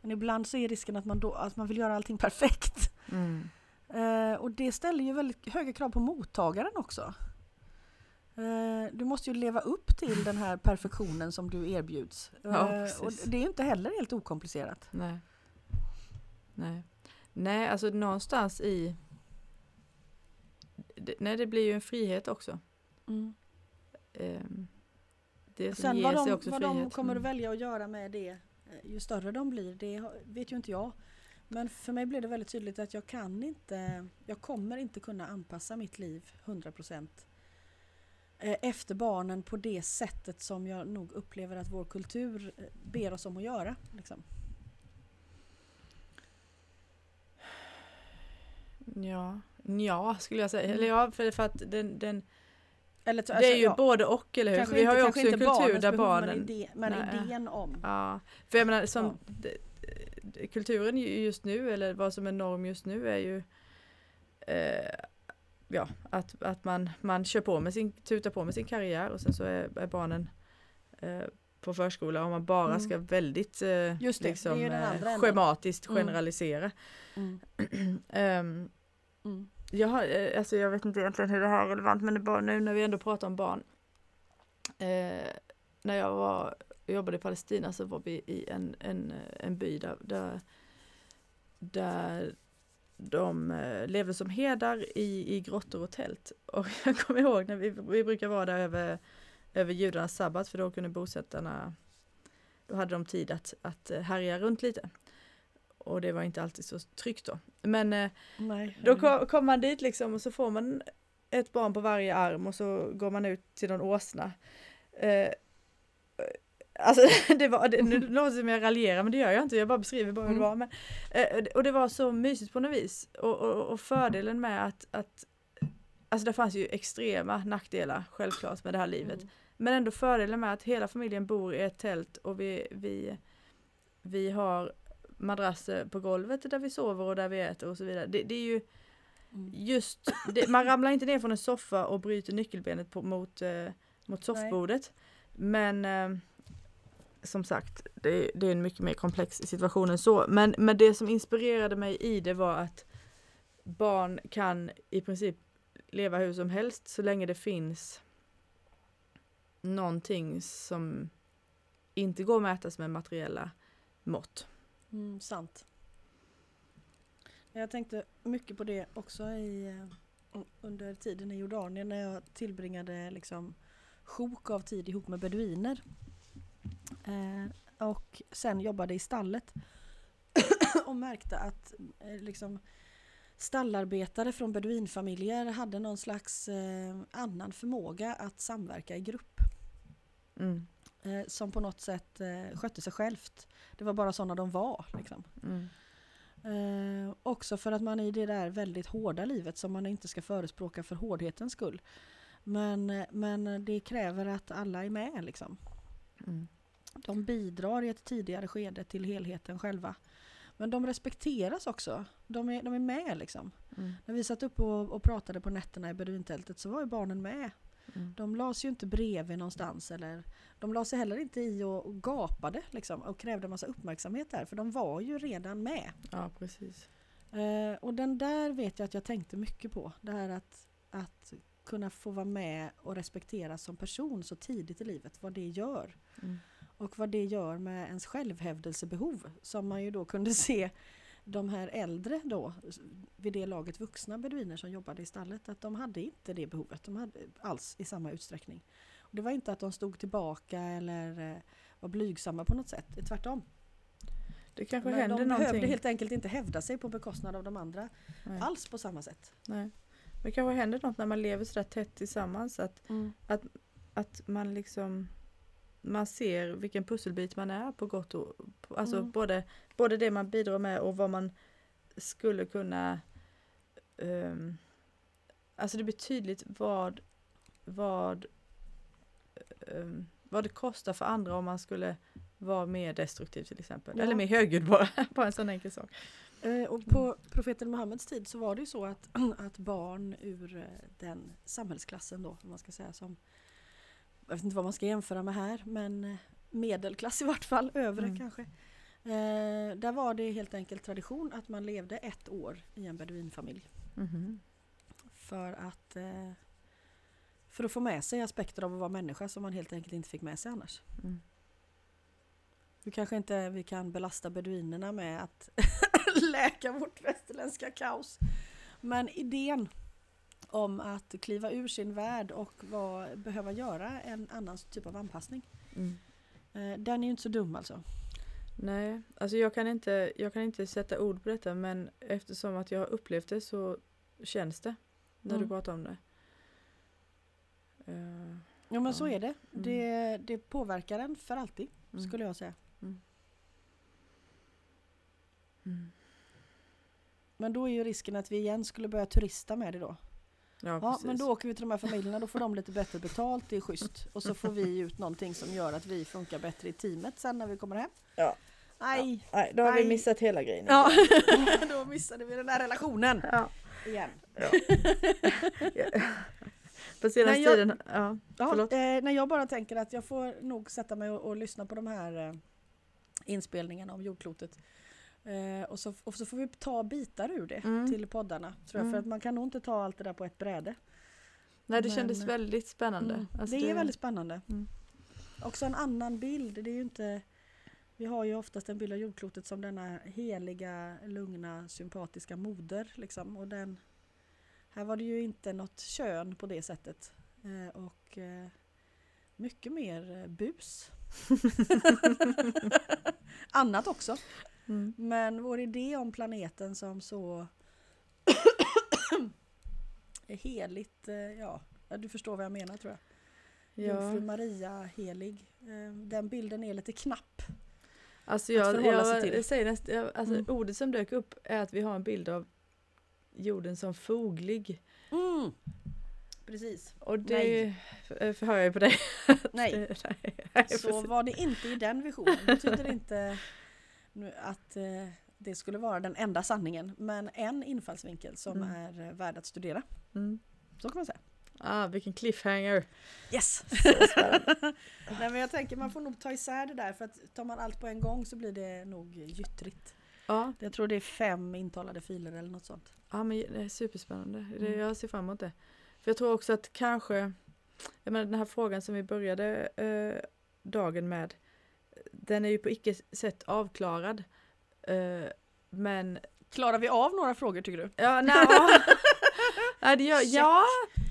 Men ibland så är risken att man, då, att man vill göra allting perfekt. Mm. Eh, och det ställer ju väldigt höga krav på mottagaren också. Eh, du måste ju leva upp till den här perfektionen som du erbjuds. Ja, Eh, och det är ju inte heller helt okomplicerat. Nej. Nej. Nej, alltså någonstans i Nej, det blir ju en frihet också. Ehm, det som Sen ger vad, sig de, också vad frihet. de kommer att Mm. välja att göra med det eh, ju större de blir, det vet ju inte jag. Men för mig blev det väldigt tydligt att jag kan inte, jag kommer inte kunna anpassa mitt liv 100% eh, efter barnen på det sättet som jag nog upplever att vår kultur eh, ber oss om att göra. Liksom. Ja, ja skulle jag säga. Mm. Eller ja, för, för att den, den, Eller, så- det är ju ja, både och, eller hur? kanske vi har ju inte- också en inte kultur där behov, barnen... Men, idé, men Nej. idén om. Ja, för jag menar som Ja. kulturen ju- just nu eller vad som är norm just nu är ju eh, ja, att, att man, man kör på med sin, tutar på med sin karriär och sen så är, är barnen eh, på förskola och man bara Mm. ska väldigt eh, Just det, liksom, det eh, schematiskt Mm. generalisera. Mm. jag, har, eh, alltså jag vet inte egentligen hur det här är relevant men det bara nu när vi ändå pratar om barn. Eh, när jag var, jobbade i Palestina så var vi i en, en, en by där, där, där de eh, levde som herdar i, i grottor och tält. Och jag kommer ihåg när vi, vi brukar vara där över, över judarnas sabbat för då kunde bosättarna, då hade de tid att, att eh, härja runt lite. Och det var inte alltid så tryggt då. Men eh, Nej, då kom, kom man dit liksom och så får man ett barn på varje arm och så går man ut till någon åsna. Alltså det var, det, nu låter det som jag raljerar men det gör jag inte, jag bara beskriver bara hur det Mm. var. Men, eh, och det var så mysigt på något vis. Och, och, och fördelen med att, att Alltså det fanns ju extrema nackdelar självklart med det här livet. Mm. Men ändå fördelen med att hela familjen bor i ett tält och vi, vi, vi har madrasser på golvet där vi sover och där vi äter och så vidare. Det, det är ju Mm. just, det, man ramlar inte ner från en soffa och bryter nyckelbenet på, mot, eh, mot soffbordet. Men eh, som sagt, det, det är en mycket mer komplex situation än så. Men, men det som inspirerade mig i det var att barn kan i princip leva hur som helst så länge det finns någonting som inte går att mätas med materiella mått. Mm, sant. Jag tänkte mycket på det också i, eh, under tiden i Jordanien när jag tillbringade liksom sjok av tid ihop med beduiner. Eh, och sen jobbade i stallet och märkte att eh, liksom stallarbetare från beduinfamiljer hade någon slags eh, annan förmåga att samverka i grupp Mm. som på något sätt skötte sig självt. Det var bara sådana de var. Liksom. Mm. Eh, också för att man i det där väldigt hårda livet som man inte ska förespråka för hårdhetens skull. Men, men det kräver att alla är med. Liksom. Mm. De bidrar i ett tidigare skede till helheten själva. Men de respekteras också. De är, de är med liksom. Mm. När vi satt upp och, och pratade på nätterna i beduintältet så var ju barnen med. Mm. De la sig ju inte bredvid någonstans eller de la sig heller inte i och, och gapade liksom, och krävde massa uppmärksamhet där för de var ju redan med. Ja, precis. Eh, och den där vet jag att jag tänkte mycket på. Det här att, att kunna få vara med och respekteras som person så tidigt i livet, vad det gör. Mm. Och vad det gör med ens självhävdelsebehov som man ju då kunde se de här äldre då, vid det laget vuxna beduiner som jobbade i stallet, att de hade inte det behovet de hade alls i samma utsträckning. Och det var inte att de stod tillbaka eller eh, var blygsamma på något sätt, tvärtom. Det kanske Men händer de behövde någonting. helt enkelt inte hävda sig på bekostnad av de andra Nej. alls på samma sätt. Nej. Men det kanske händer något när man lever sådär tätt tillsammans att, att man liksom man ser vilken pusselbit man är på gott och alltså Mm. både, både det man bidrar med och vad man skulle kunna ehm, Alltså det blir tydligt vad vad ehm, vad det kostar för andra om man skulle vara mer destruktiv till exempel. Ja. Eller mer högljudd bara, bara en sån enkel sak. Eh, Och på profeten Muhammeds tid så var det ju så att, att barn ur eh, den samhällsklassen då, om man ska säga som jag vet inte vad man ska jämföra med här, men eh, medelklass i vart fall, övre Mm. kanske. Eh, där var det helt enkelt tradition att man levde ett år i en beduinfamilj. Mhm. För att, eh, för att få med sig aspekter av att vara människa som man helt enkelt inte fick med sig annars. Mm. Nu kanske inte vi kan belasta beduinerna med att läka vårt västerländska kaos. Men idén om att kliva ur sin värld och var, behöva göra en annan typ av anpassning. Mm. Eh, den är ju inte så dum alltså. Nej, alltså jag kan, inte, jag kan inte sätta ord på detta men eftersom att jag har upplevt det så känns det när Mm. du pratar om det. Eh, Ja men så Ja. är det. det. Det påverkar en för alltid mm. skulle jag säga. Mm. Men då är ju risken att vi igen skulle börja turista med det då. Ja, Ja men då åker vi till de här familjerna, då får de lite bättre betalt, det är schysst. Och så får vi ut någonting som gör att vi funkar bättre i teamet sen när vi kommer hem. Ja. Nej! Nej, då har Nej. vi missat hela grejen. Ja, då missade vi den här relationen Ja. igen. På senaste jag- tiden, ja. Ja, Förlåt. eh, när jag bara tänker att jag får nog sätta mig och, och lyssna på de här eh, inspelningarna om jordklotet. Eh, och, så, och så får vi ta bitar ur det Mm. till poddarna. Tror jag, Mm. För att man kan nog inte ta allt det där på ett bräde. Nej, det Men- kändes väldigt spännande. Mm. Alltså, det är väldigt spännande. Mm. Också en annan bild. Det är ju inte, vi har ju oftast en bild av jordklotet som denna heliga, lugna, sympatiska moder. Liksom. Och den, här var det ju inte något kön på det sättet. Eh, och eh, mycket mer eh, bus. Annat också. Mm. Men vår idé om planeten som så är heligt, eh, ja, du förstår vad jag menar tror jag. Jungfru Ja. Maria helig. Eh, Den bilden är lite knapp. Alltså att jag, sig jag, till. jag säger näst, jag, alltså Mm. ordet som dök upp är att vi har en bild av jorden som foglig. Mm. Precis. Och det Nej. f- förhör jag ju på dig. Nej, så var det inte i den visionen. Det betyder inte att eh, det skulle vara den enda sanningen. Men en infallsvinkel som Mm. är eh, värd att studera. Mm. Så kan man säga. Ah, vilken cliffhanger. Yes! Nej men jag tänker man får nog ta isär det där för att tar man allt på en gång så blir det nog gyttrigt. ja, Jag tror det är fem intalade filer eller något sånt. ja, men det är superspännande. Mm. jag ser fram emot det. För jag tror också att kanske, jag menar den här frågan som vi började eh, dagen med, den är ju på icke sätt avklarad. Eh, men Klarar vi av några frågor tycker du? Ja, nej, ja, det gör, Check. ja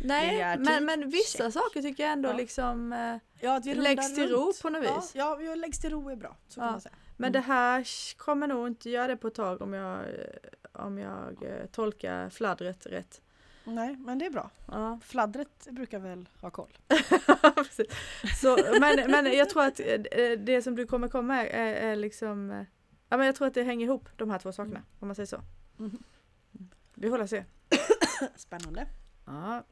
nej, men, typ men vissa check. saker tycker jag ändå Ja. liksom eh, Ja, läggs till ro runt. på något Ja, vis. ja, vi läggs till ro är bra. Så kan Ja. man säga. Men Mm. det här kommer nog inte göra det på ett tag om jag, om jag eh, tolkar fladdret rätt. Nej, men det är bra. Ja. Fladdret brukar väl ha koll. Så, men, men jag tror att eh, det som du kommer komma är, är liksom eh, Ja men jag tror att det hänger ihop de här två sakerna Mm. om man säger så. Mhm. Vi får se. Spännande. Ja.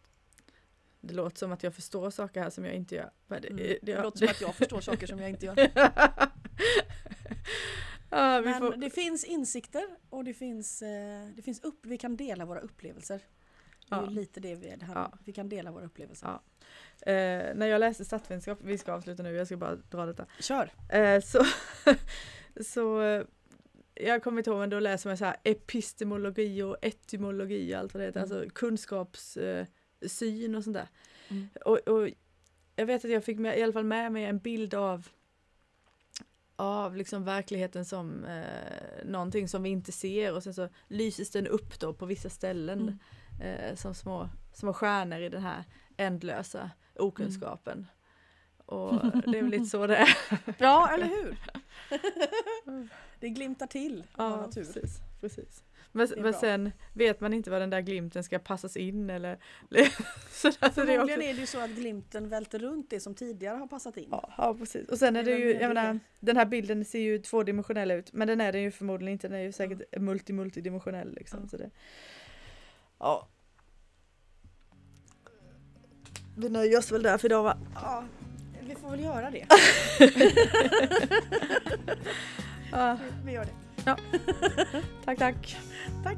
Det låter som att jag förstår saker här som jag inte gör. Det, Mm. det, Det låter som att jag förstår saker som jag inte gör. ja, Men får, det finns insikter och det finns, eh, det finns upp, vi kan dela våra upplevelser. Det är Ja. lite det vi, det handlar om. Ja. Vi kan dela våra upplevelser. Ja. eh, när jag läste statsvetenskap, vi ska avsluta nu, jag ska bara dra detta. Kör! Eh, så, så eh, jag kommer inte ihåg men då läser man så här epistemologi och etymologi och allt vad det heter, Mm. alltså kunskapssyn eh, och sånt där. Mm. Och, och jag vet att jag fick med, i alla fall med mig en bild av av liksom verkligheten som eh, någonting som vi inte ser och sen så lyses den upp då på vissa ställen Mm. Eh, som små, små stjärnor i den här ändlösa okunskapen. Och det är väl lite så det är. Ja, eller hur? det glimtar till Ja, natur. precis. precis. Men, men sen vet man inte var den där glimten ska passas in eller så där, så Förmodligen också, är det ju så att glimten välter runt det som tidigare har passat in. ja, ja, precis. Och sen är Det det är ju, jag menar, den här bilden ser ju tvådimensionell ut men den är den ju förmodligen inte, den är ju säkert multi-multidimensionell liksom. Ja. Så det, ja. Vi nöjer oss väl där för idag va? Ja, vi får väl göra det. Ja, Vi gör det. tack tack. Tack!